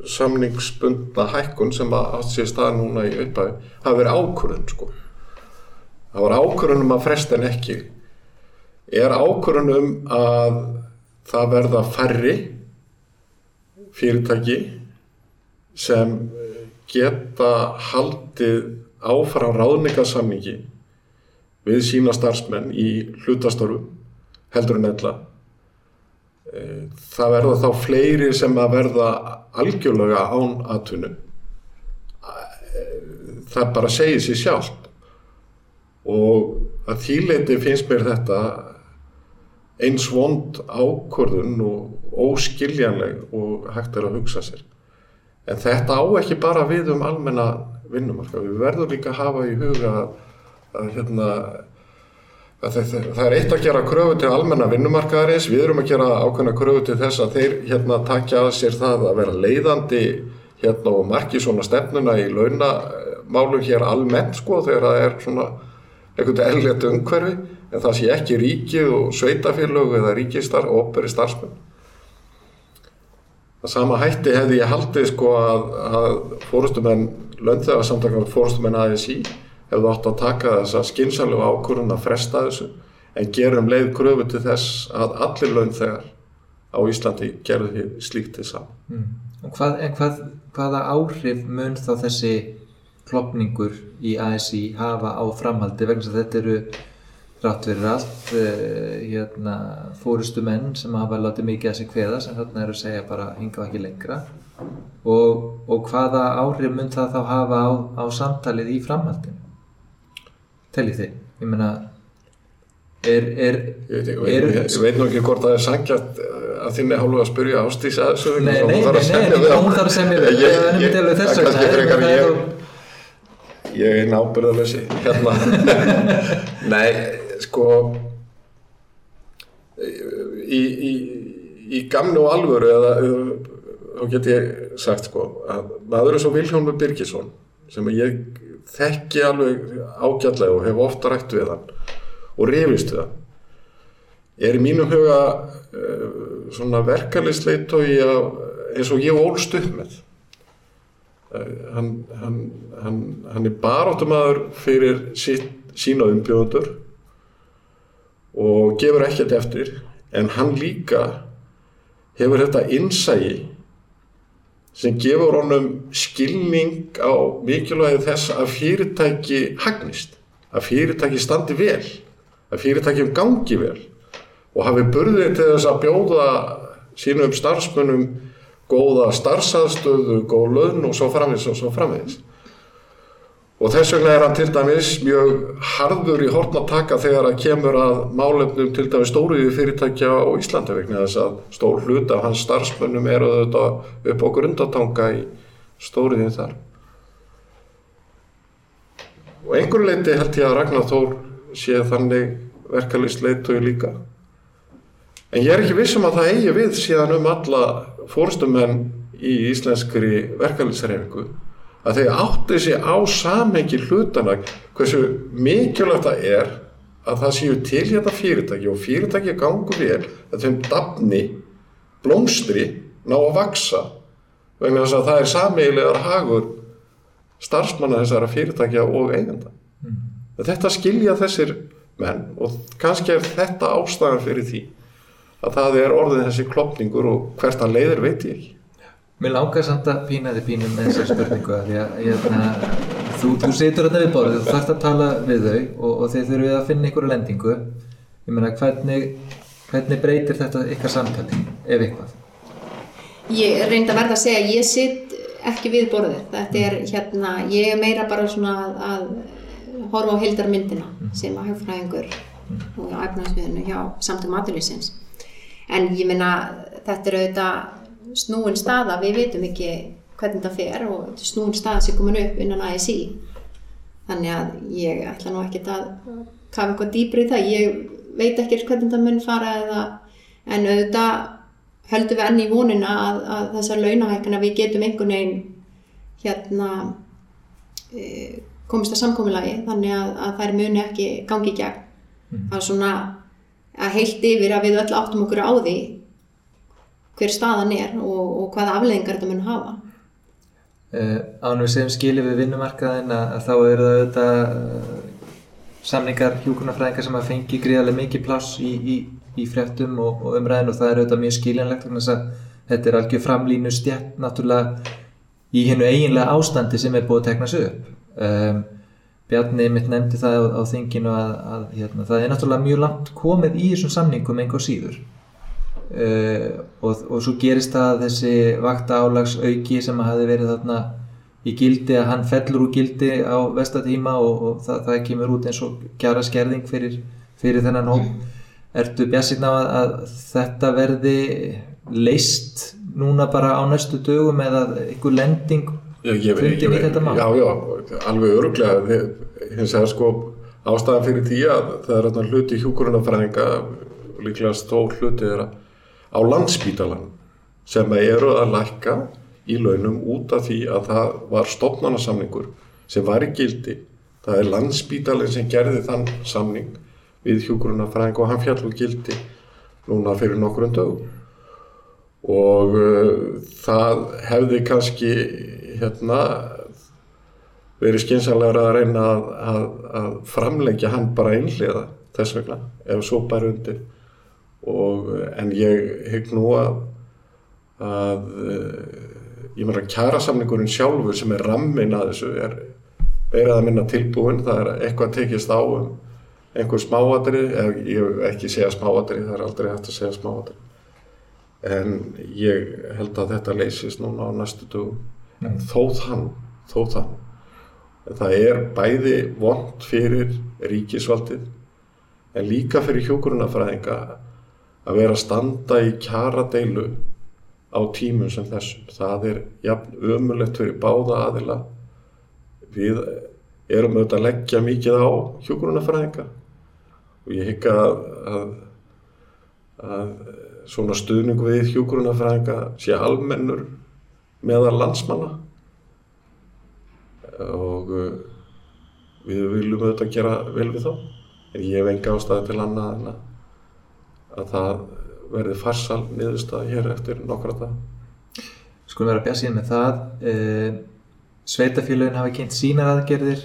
samningsbundna hækkun sem átt sér stað núna í upphafi hafi verið ákvörðun sko það var ákvörðun um að fresta en ekki er ákvörðun um að það verða færri fyrirtæki sem geta haldið áfram ráðningarsamningi við sína starfsmenn í hlutastorfum heldur en ella. Það verða þá fleiri sem að verða algjörlega án. Eh, Það bara segir sér sjálft og að þýleiti finnst mér þetta eins vond ákvörðun og óskiljanleg og hægt er að hugsa sér. En þetta á ekki bara við um almenna vinnumarka. Við verðum líka að hafa í huga að, að, hérna, það, er eitt að gera kröfu til almenna vinnumarkaðarins, við erum að gera ákveðna kröfu til þess að þeir hérna, takja að sér það að vera leiðandi hérna, og marki svona stefnuna í launamálum hér almennt sko, þegar það er svona einhvern veginn eðlilegt umhverfi en það sé ekki ríkið og sveitafélög eða ríkistar og operi starfsmenn. Það sama hætti hefði ég haldið sko að, að fórustumenn löndlegasamtakar fórustumenn ASI hefðu átt að taka þessa skynsalegu ákvörðun að fresta þessu en gerum leið kröfu til þess að allir launþegar á Íslandi gerðu því slíkt til saman. Mm. Hvað, en hvað, hvaða áhrif mun þá þessi klopningur í ASI hafa á framhaldi vegna þess að þetta eru rátt fyrir allt uh, hérna, fórustu menn sem hafa látið mikið að sig kveða sem þarna eru að segja bara hinga ekki lengra og, og hvaða áhrif mun það þá hafa á, á samtalið í framhaldinu Teljið þið, ég meina er, er, Ég veit, ég, er veit, ég veit nú ekki hvort það er sangjart að þinni hálfu að spyrja Ástís að þessu Nei, nei, að nei, hún þarf að semja við, Ég- ég er ég- alveg þess er frekar það er ég- Ég er nábyrðalösi hérna. Nei, sko í, í, í gamni og alvöru eða, þá get ég sagt sko að maður er svo Vilhjálmur Birgisson sem ég þekki alveg ágætlega og hef ofta rætt við hann og rifist við hann. Er í mínum huga uh, svona verkefnisleitói eins og ég ólst upp með. Uh, hann, hann, hann, hann er baráttumadur fyrir sitt, sína umbjóðundur og gefur ekkert eftir en hann líka hefur þetta innsægi sem gefur honum skilning á mikilvægi þess að fyrirtæki hagnist, að fyrirtæki standi vel, að fyrirtæki gangi vel og hafi burðið til þess að bjóða sínum starfsmönnum góða starfsaðstöðu, góð laun og svo framvegis og svo framvegis. Og þess vegna er hann til dæmis mjög harður í hortnataka þegar að kemur að málefnum til dæmis stóriði fyrirtækja á Íslandi vegna þess að stór hlut af hans starfsmönnum eru þetta upp á grundatanga í stóriðin þar. Og einhverju leiti held ég að Ragnar Þór sé þannig verkalist leitói líka. En ég er ekki vissum að það eigi við síðan um alla fórstumenn í íslenskri verkefnisreifingu að þeir átti sig á samhengi hlutana hversu mikilvægt það er að það séu til hérna fyrirtæki og fyrirtæki gangu vel að þeim dafni, blómstri, ná að vaksa vegna þess að það er sameigilegar hagur starfsmanna þessara fyrirtækja og eigenda. Mm. Þetta skilja þessir menn og kannski er þetta ástæðan fyrir því að það er orðin þessi klopningur og hvert hann leiðir veit ég ekki. Mér langar samt að pína þig pínum með þessar spurningu að að ég, na, þú, þú situr hérna við borðið, þú þarfst að tala við þau og, og þeir þurfið að finna ykkur lendingu. Ég meina, hvernig, hvernig breytir þetta ykkar samtali, ef eitthvað? Ég reyndi að verða að segja að ég sitt ekki við borðið. Þetta er hérna, ég er meira bara svona að, að horfa á heildarmyndina sem að hagfræðingur og á efnarsviðinu hjá samtum aturlýsins. En ég meina, þetta er auðvitað snúin staða, við veitum ekki hvernig þetta fer og snúin staða sem komin upp innan ASI. Þannig að ég ætla nú ekkert að kafa eitthvað dýbri í það. Ég veit ekki hvernig þetta mun fara eða, en auðvitað höldum við enn í vonina að, að þessar launahækana við getum einhvern veginn hérna e, komist að samkomulagi þannig að, að þær muni ekki gangi í gegn. Mm. Það er svona að heilt yfir að við öll áttum okkur á því hver staðan er og, og hvaða afleðingar þetta mun hafa. Uh, ánum við segjum skilið við vinnumarkaðin að, að þá eru það auðvitað uh, samningar hjúkunarfræðingar sem að fengi gríðarlega mikið pláss í, í, í fréttum og, og umræðin og það er auðvitað mjög skiljanlegt þannig að þetta er algjör framlínu stjætt náttúrulega í hennu eiginlega ástandi sem er búið að tekna sig upp. Um, Bjarni mitt nefndi það á, á þinginu að, að hérna, það er náttúrulega mjög langt komið í þessum samningum einhver síður. Uh, og, og svo gerist það þessi vakta álags auki sem hafi verið þarna í gildi að hann fellur úr gildi á vestatíma og, og það, það kemur út eins og kjara skerðing fyrir, fyrir þennan hóp. Ertu bjassinn á að, að þetta verði leist núna bara á næstu dögum eða einhver lending fundin í þetta mál? já, já, alveg öruglega hins vegar sko ástæðan fyrir því að það er hluti hjúkurunafræðinga líklega stór hluti þeirra á landsbítalan sem eru að lækka í launum út af því að það var stopnarnasamningur sem var í gildi. Það er landsbítalin sem gerði þann samning við hjúkurunafræðinga og hann fjall úr gildi núna fyrir nokkrum dögum. Og uh, það hefði kannski hérna verið skynsanlegra að reyna að, að, að framlengja hann bara einhliða þess vegna ef svo bæri undir og, en ég hygg nú að að ég meina kjærasamningurinn sjálfur sem er rammin að þessu er, meira eða minna tilbúin, það er eitthvað tekist á um einhver smáadri, eða ég ekki segja smáadri, það er aldrei hægt að segja smáadri. En ég held að þetta leysist núna á næstu dögum. En þó þann, þó þann. Það er bæði vond fyrir ríkisvaldið, en líka fyrir hjókurunafræðinga að vera að standa í kjara deilu á tímum sem þessum. Það er jafn ömulegt fyrir báða aðila. Við erum auðvitað að leggja mikið á hjókurunafræðinga og ég hygg að, að, að svona stuðning við hjókurunafræðinga sé almennur meðal landsmanna og uh, við viljum auðvitað gera vel við þá en ég hef enga ástæði til annað en að, að það verði farsal niðurstað hér eftir nokkra dag Skulum vera bjassið með það. Uh, Sveitafélagin hafa kynnt sínar aðgerðir,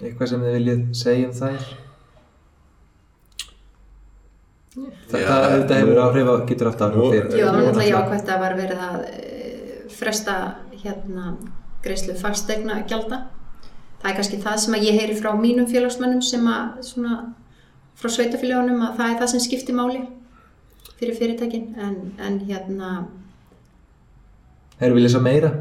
eitthvað sem þið viljið segja um þær? Þetta, Já, þetta hefur áhrif á, getur haft áhrif fyrirtæki. Já, náttúrulega jákvæmt að var verið að eh, fresta hérna greiðslu fagstegna gjalda. Það er kannski það sem að ég heyri frá mínum félagsmönnum sem að svona frá sveitafélagunum að það er það sem skiptir máli fyrir fyrirtækin en, en hérna Hefur viljað svo meira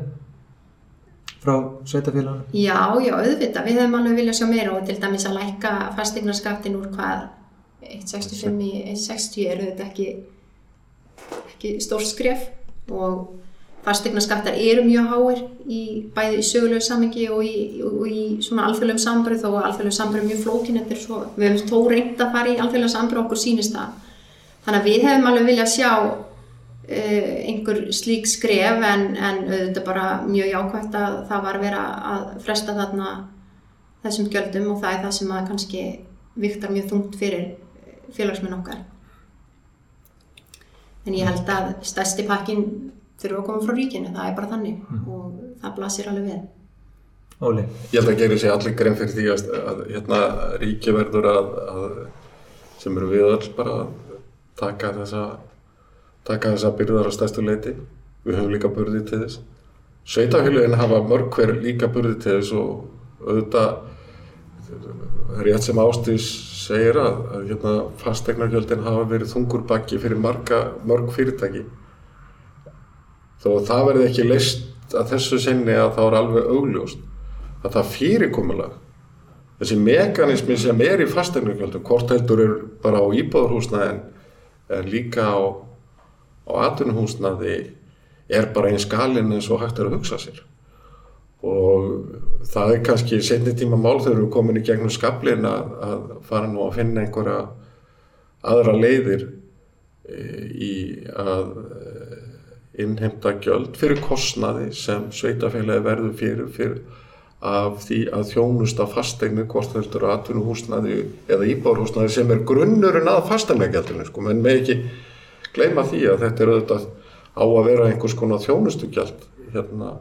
frá sveitafélagunum? já, já, auðvitað, við hefum alveg viljað sjá meira og til dæmis að lækka fastegnarskattin úr hvað 1,65 í 1,60 er auðvitað ekki ekki stór skref og fastegnarskattar eru mjög háir í bæði í sögulegu samengi og í, og í svona alþjóðlegum sambröð og alþjóðlegum sambröð er mjög flókin þetta er svo, við hefum þó reynd að fara í alþjóðlega sambröð okkur sýnist það. Þannig að við hefum alveg viljað sjá uh, einhver slík skref en, en auðvitað bara mjög jákvæmt að það var verið að fresta þarna þessum gjöldum og það er það sem að kannski viktar mjög þungt fyrir félagsmenn okkar. En ég held að stærsti pakkin þurfa að koma frá ríkinu, það er bara þannig. Og það blasir alveg við. Óli, Ég held að gera sér allir grein fyrir því að, að hérna, ríki verður að, að sem eru við öll bara að taka þessa taka þessa byrðar á stærstu leiti við höfum líka burði til þess. Sveitafélagin hafa mörg hver líka burði til þess og auðvitað það rétt sem Ástís segir að, að hérna, fastegnargjöldin hafa verið þungur bakki fyrir marga, mörg fyrirtæki þó að það verði ekki leist að þessu sinni að það er alveg augljóst að það fyrirkomulag þessi mekanismi sem er í fastegnargjöldum hvort heldur er bara á íbáðurhúsnaði en, líka á, á atvinnuhúsnaði er bara einn skalinn eins og hægt er að hugsa sér. Og það er kannski setni tíma mál þegar við komin í gegnum skablin að, að fara nú að finna einhverja aðra leiðir e, í að innheimta gjöld fyrir kostnaði sem sveitafélagi verður fyrir, fyrir af því að þjónusta fastegni hvort heldur atvinnuhúsnaði eða íbárhúsnaði sem er grunnurinn að fastegnagjaldinu sko, menn með ekki gleyma því að þetta er auðvitað á að vera einhvers konar þjónustugjald hérna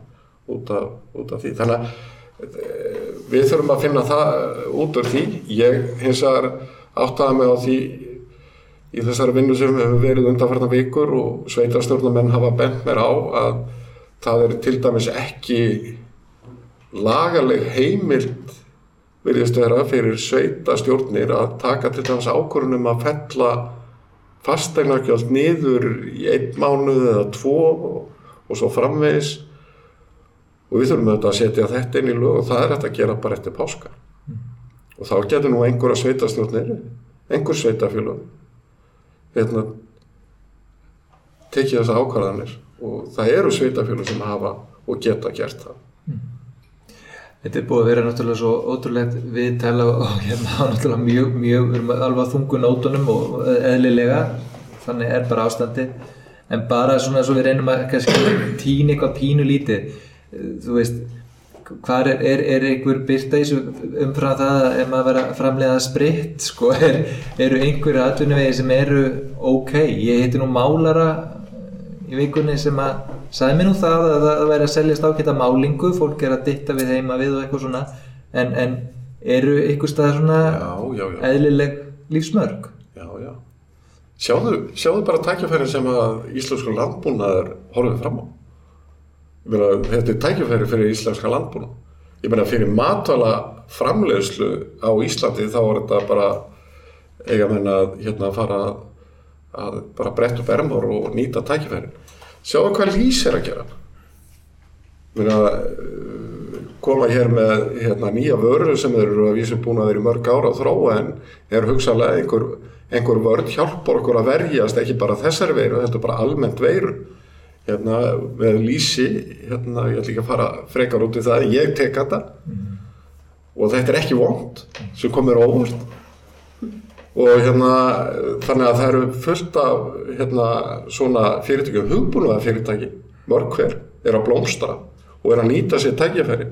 út af, út af því. Þannig að e, við þurfum að finna það út úr því. Ég hins vegar áttaði mig á því í þessari vinnu sem hefur verið undanfarnar vikur og sveitarstjórnamenn hafa bent mér á að það er til dæmis ekki lagaleg heimild virðist vera fyrir sveitastjórnir að taka til dæmis ákvörunum að fella fastegnarkjöld niður í einn mánuð eða tvo og, svo framvegis. Og við þurfum auðvitað að setja þetta inn í lög og það er þetta að gera bara eftir páska. Og þá getur nú einhverja sveitastjórnir einhver sveitafélög hérna tekið þessa ákvarðanir. Og það eru sveitafélög sem hafa og geta gert það. Þetta er búið að vera náttúrulega svo ótrúlegt viðtæla og hérna náttúrulega mjög, mjög, við erum alveg að þungu nótunum og eðlilega, þannig er bara ástandi. En bara svona svo við reynum að tína eitthvað pínu lítið, þú veist, hvað er, er, er einhver byrta umfram það að ef maður verið að framlega spritt, sko, er, eru einhverju atvinnuvegi sem eru ok. Ég heiti nú málara í vikunni sem að sagði mér nú það að það væri að seljast ákveðta málingu, fólk er að ditta við heima við og eitthvað svona, en, en eru eitthvað staðar svona Já, já, já. eðlileg lífsmörg? Já, já. Sjáðu, sjáðu bara tækjafærin sem að íslensku landbúnaður horfið fram á. Ég meina, þetta er tækjafæri fyrir íslenska landbúnað. ég meina fyrir matvala framleiðslu á Íslandi þá er þetta bara eiga menna að hérna fara að, að bara bretta upp ermar og nýta tækifærin. Sjáu hvað lýs er að gera. Meina, koma hér með hérna, nýja vörur sem eru að vísum búin að vera í mörg ára að þróa en er hugsalega einhver, einhver vörð hjálpar okkur að verjast ekki bara þessari veiru, þetta er bara almennt veiru hérna, með lýsi hérna, ég ætla ekki að fara frekar út í það, ég tek þetta mm. og þetta er ekki vond sem komir óvart og hérna þannig að það eru fullt af hérna svona fyrirtæki hugbúnuða fyrirtæki, mörg hver er að blómstra og er að nýta sér tækjafæri.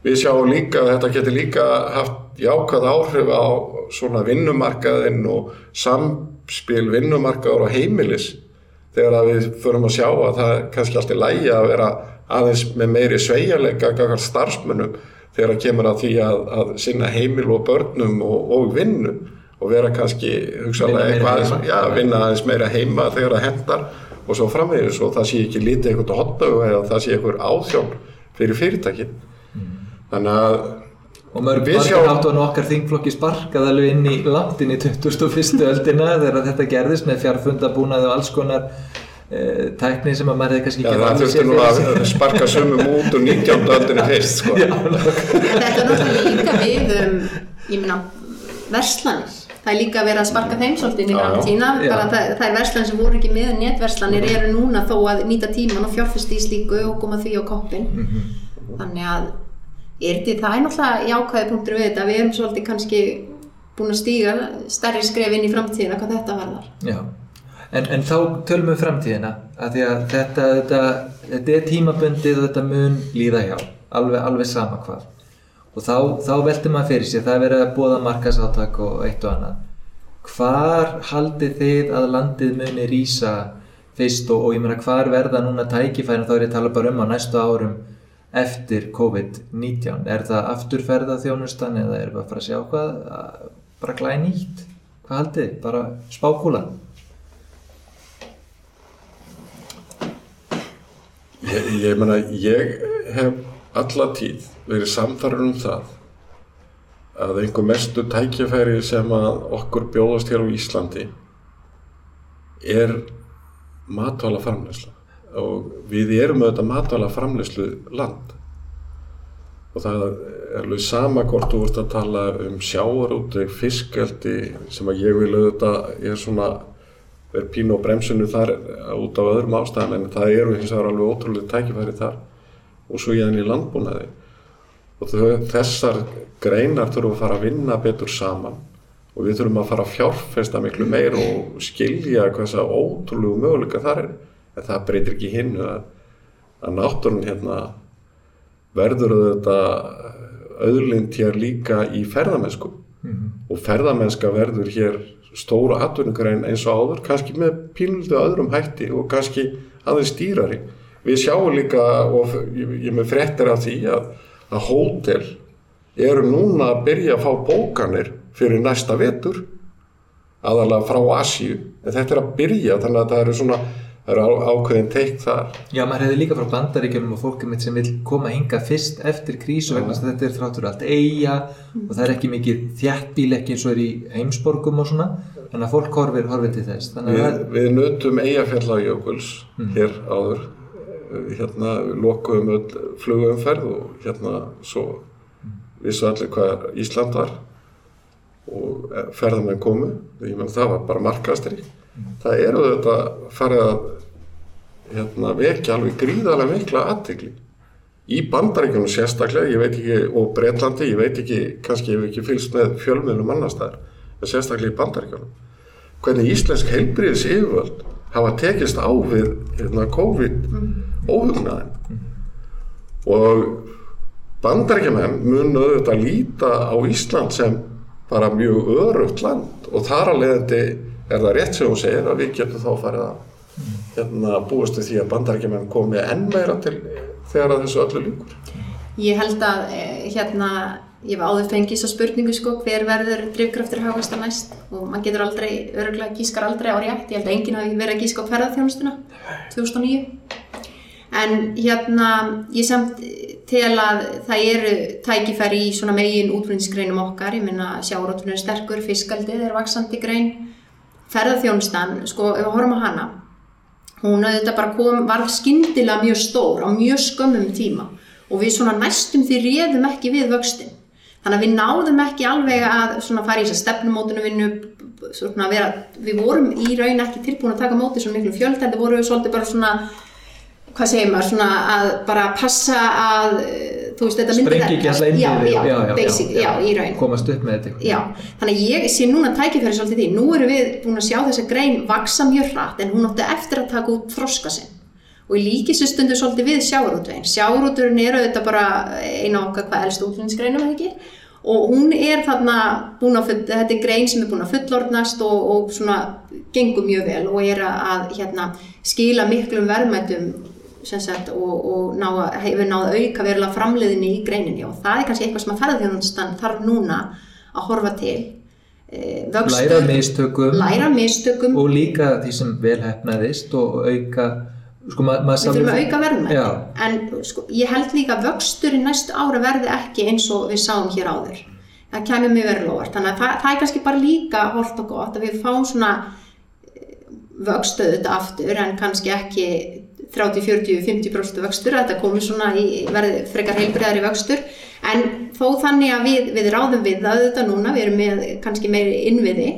Við sjáum líka að þetta getur líka haft jákvæð áhrif á svona vinnumarkaðinn og samspil vinnumarkaður og heimilis þegar að við förum að sjá að það er kannski alltaf lægi að vera aðeins með meiri sveigjarleika kakar starfsmönnum þegar að kemur að því að, að sinna heimil og börnum og, og vinnu og vera kannski hugsaðlega eitthvað já, vinna aðeins meira heima þegar það hendar og svo framvegis og það sé ekki lítið eitthvað hotnögu eða það sé eitthvað áþjón fyrir fyrirtækin mm. þannig að og mörg margar áttu að nokkar þingflokki sparkað alveg inn í landin í 2001. öldina þegar þetta gerðist með fjárfundabúnaði og alls konar e, tækni sem að maður hefði kannski ekki ja, það þurfti nú að sparka sömum út og 19. öldinu fyrst sko. þetta er náttúrulega líka við um, ég minna verslanir það er líka verið að sparka þeim svolítið í framtína það, það er verslan sem voru ekki með netverslanir mm. eru núna þó að nýta tíman og fjárfyrst í slíku og koma því á koppin mm -hmm. þannig að er þetta, það er náttúrulega jákvæði punktur við þetta, við erum svolítið kannski búin að stíga stærri skref inn í framtíðina hvað þetta varðar. Já, en, en þá tölum við framtíðina að því að þetta, þetta, þetta er tímabundið og þetta mun líða hjá. Alveg, alveg sama hvað. Og þá, þá veldur maður fyrir sér það er verið að bóða markasáttak og eitt og annað. Hvar haldið þið að landið muni rýsa fyrst og, og ég meina hvar verða núna tækifærin? Þá er ég að tala bara um á næstu árum eftir COVID-19. Er það afturferða þjónustan eða er það að fara að sjá hvað bara glæði nýtt? Hvað haldið, bara spákúla Ég, ég meina ég hef alla tíð verið samfarið um það að einhver mestu tækjafæri sem að okkur bjóðast hér á Íslandi er matvala framlegslu og við erum auðvitað matvala framlegslu land. Og það er alveg sama hvort þú vart að tala um sjáarútveik, fiskeldi sem að ég vil auðvitað, ég er svona verið pínu á bremsunu þar út af öðrum ástæðan en það eru hins vegar alveg ótrúlega tækifæri þar og svo ég enn í landbúnaði. Og þessar greinar þurfum að fara að vinna betur saman og við þurfum að fara að fjárfesta miklu meir og skilja hvað þess að ótrúlegu möguleika þar er en það breytir ekki hinn að, að náttúrun hérna verður þetta auðlind hér líka í ferðamennsku. Mm -hmm. og ferðamennska verður hér stóra atvinnugrein eins og áður kannski með pínuldu öðrum hætti og kannski aðeins stýrari við sjáum líka og ég með frettir af því að að hótel eru núna að byrja að fá bókanir fyrir næsta vetur aðalega frá Asju en þetta er að byrja þannig að það eru svona það eru ákveðin teikt þar. Já, maður hefði líka frá bandaríkjum og fólkum sem vil koma hinga fyrst eftir krísu vegna ja. þetta er þráttur allt eiga og það er ekki mikið þjættbíl ekki eins og er í heimsborgum og svona þannig að fólk horfir, horfir til þess. Við, að... við nutum eigafjallajökuls mm. hér áður. Hérna lokuðum öll flugumferð og hérna svo vissu allir hvað Ísland var og ferðamenn komu. Ég menn það var bara markastri það eru þetta farið að hérna, vekja alveg gríðarlega mikla aðtegli í bandaríkunum sérstaklega, ég veit ekki og Breitlandi, ég veit ekki kannski ég hef ekki fylgst með fjölmiðlum annars þar en sérstaklega í bandaríkunum hvernig íslensk heilbriðis yfirvöld hafa tekist á við hérna, COVID mm. og bandarækjumenn mun auðvitað líta á Ísland sem bara mjög örugt land og þar að leiðandi er það rétt sem hún segir að við getum þá farið að. Hérna, búast við því að bandarækjumenn komi enn meira til þegar að þessu öllu líkur. Ég held að eh, hérna ég var áður fengið svo spurningu sko hver verður drivkraftur hafast að næst? Og maður getur aldrei, öruglega gískar aldrei á rétt, ég held að enginn hafi verið að gíska á ferðarþjónustuna 2009 en hérna ég samt tel að það eru tækifæri í svona megin útflutningsgreinum okkar, ég minna sjárótunum er sterkur, fiskaldið er vaksandi grein, ferðarþjónustan, sko ef við horfum á hana, hún auðvitað bara kom, var skyndilega mjög stór á mjög skömmum tíma og við svona næstum því réðum ekki við vöxtin. Þannig að við náðum ekki alveg að svona fara í þess að stefnumótunum vinnu, svona vera, við vorum í raun ekki tilbúin að taka móti svona miklu fjöld, þetta voru svolítið bara svona, hvað segir maður, svona að bara passa að, þú veist, þetta myndi Sprengi ekki alltaf inn í já, þig. já, já, í raun. Komast upp með þetta. Já, þannig ég sé núna tækifæri svolítið því, nú erum við búin að sjá þessa grein vaksa mjög hratt en hún átti eftir að taka út þroska sinn og ég líki sér stundu svolítið við sjáurútvegin. Sjáurúturinn er auðvitað bara eina okkar hvað elst útlunnsgreinum eða ekki og hún er þarna búin að, þetta er grein sem er búin að fullordnast og, og svona gengur mjög vel og er að hérna, skila miklum verðmætum sagt og, og ná, hefur náð auka verulega framleiðinni í greininni. Og það er kannski eitthvað sem að ferðarþjónustan þarf núna að horfa til. E, vöxtur, Læra mistökum. Læra mistökum. Og líka því sem vel hefnaðist og auka, sko ma við þurfum að auka verðmæti. Já. en sko, ég held líka að vöxturinn næstu ára verði ekki eins og við sáum hér áður. Það kemur mjög verið lofart þannig að það, það er kannski bara líka holt og gott að við fáum svona vöxtuð þetta aftur en kannski ekki 30, 40, 50% vöxtur að þetta komi svona í verði frekar heilbriðari vöxtur. En þó þannig að við, við ráðum við það þetta núna, við erum með kannski meiri innviði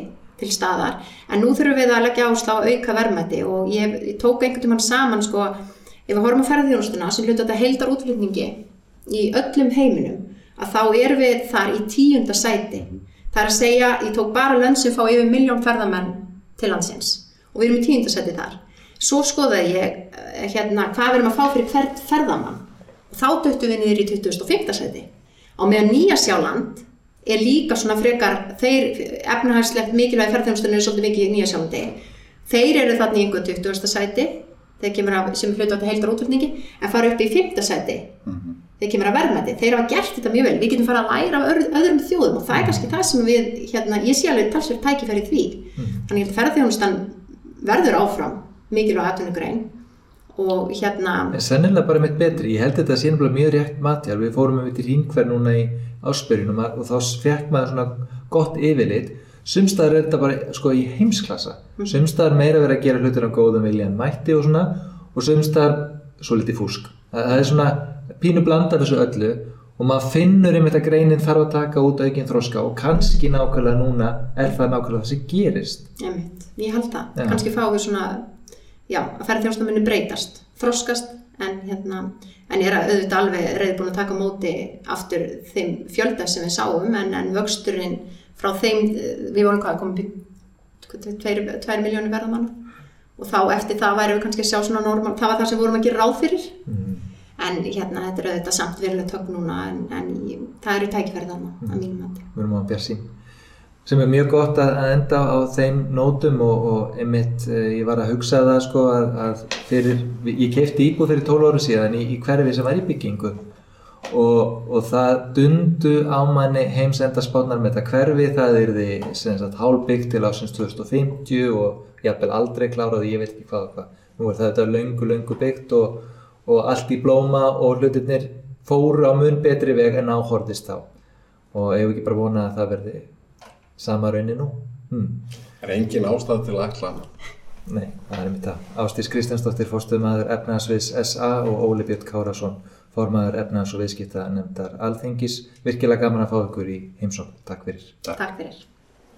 til staðar en nú þurfum við að leggja áslá að auka verðmæti. Og ég, ég tók einhvern tímann saman sko, ef við horfum að ferðarþjónustuna sem hluta þetta heildar útflutningi í öllum heiminum að þá erum við þar í tíunda sæti. Það er að segja, ég tók bara lönd sem fá yfir miljón ferðamenn til landsins. Og við erum í tíunda sæti þar svo skoðaði ég eh, hérna, hvað við erum að fá fyrir hvert ferðamann. Og þá döttum við niður í 2005. sæti. Á meðan Nýja Sjáland er líka svona frekar þeir efnahagslegt mikilvægi ferðarþjónustunni er svolítið mikið í Nýja Sjálandi. Þeir eru þarna í einhver 20. sæti þeir kemur að, sem hlutu að heildar útflutningi en fara upp í 5. sæti. Þeir kemur að verðmæti, þeir hafa gert þetta mjög vel. Við getum fara að læra af öðru- öðrum þjóðum og það er kannski það sem við, hérna, ég sé alveg talsverð tækifæri því, þannig að ferðarþjónustan verður áfram mikilvæg atvinnugrein og hérna En sennilega bara mitt betri, ég held þetta sé nefnilega mjög rétt matjál, við fórum með til hringverð núna í áspyrjunum og þá fekk maður svona gott yfirlit. Sumstaðar er þetta bara sko í heimsklassa. Sumstaðar meira verið að gera hlutir á góðum vilja en mætti og svona og sumstaðar svo litið fúsk. Það, er svona pínu blanda af þessu öllu og maður finnur einmitt að greinin þarf að taka út aukinn þroska og kannski nákvæmlega núna er það nákvæmlega það sem gerist. Einmitt, ég held það. Kannski fáum við svona, já, að ferðarþjónustan muni breytast, þroskast, en hérna, en ég er að auðvitað alveg reyðbúin að taka móti aftur þeim fjölda sem við sáum, en, en vöxturinn frá þeim, við vorum hvað, tveir, tveir miljónir verðamanna og þá eftir það væri við kannski að sjá svona normal, það var það sem vorum að gera ráð fyrir, mm. en hérna, þetta er auðvitað samt verulega tökk núna, en, en það eru tækifærið þarna, að mínum mati. við erum á bjarsín sem er mjög gott að að enda á þeim nótum og, og einmitt eh, ég var að hugsa það sko að, að fyrir, ég kefti íbúð fyrir 12 ára síðan í, í hverfi sem var í byggingu. Og, og það dundu á manni heimsendarspánar með þetta hverfi það er því sem sagt hálbyggt til ásins 2050 og jafnvel aldrei klárað ég veit ekki hvað og hvað. Nú er þetta löngu löngu byggt og, og allt í blóma og hlutirnir fóru á mun betri veg en áhorðist þá. Og ég hef ekki bara vonað að það verði sama raunin nú hmm. Er engin ástæð til að annað. Nei, það er mitt það Ástís Kristjánsdóttir, fórstuðmaður efnahagsviðs SA og Óli Björn Kárasson formaður efnahags og viðskipta nefndar Alþingis virkilega gaman að fá ykkur í heimsókn, takk fyrir Takk fyrir.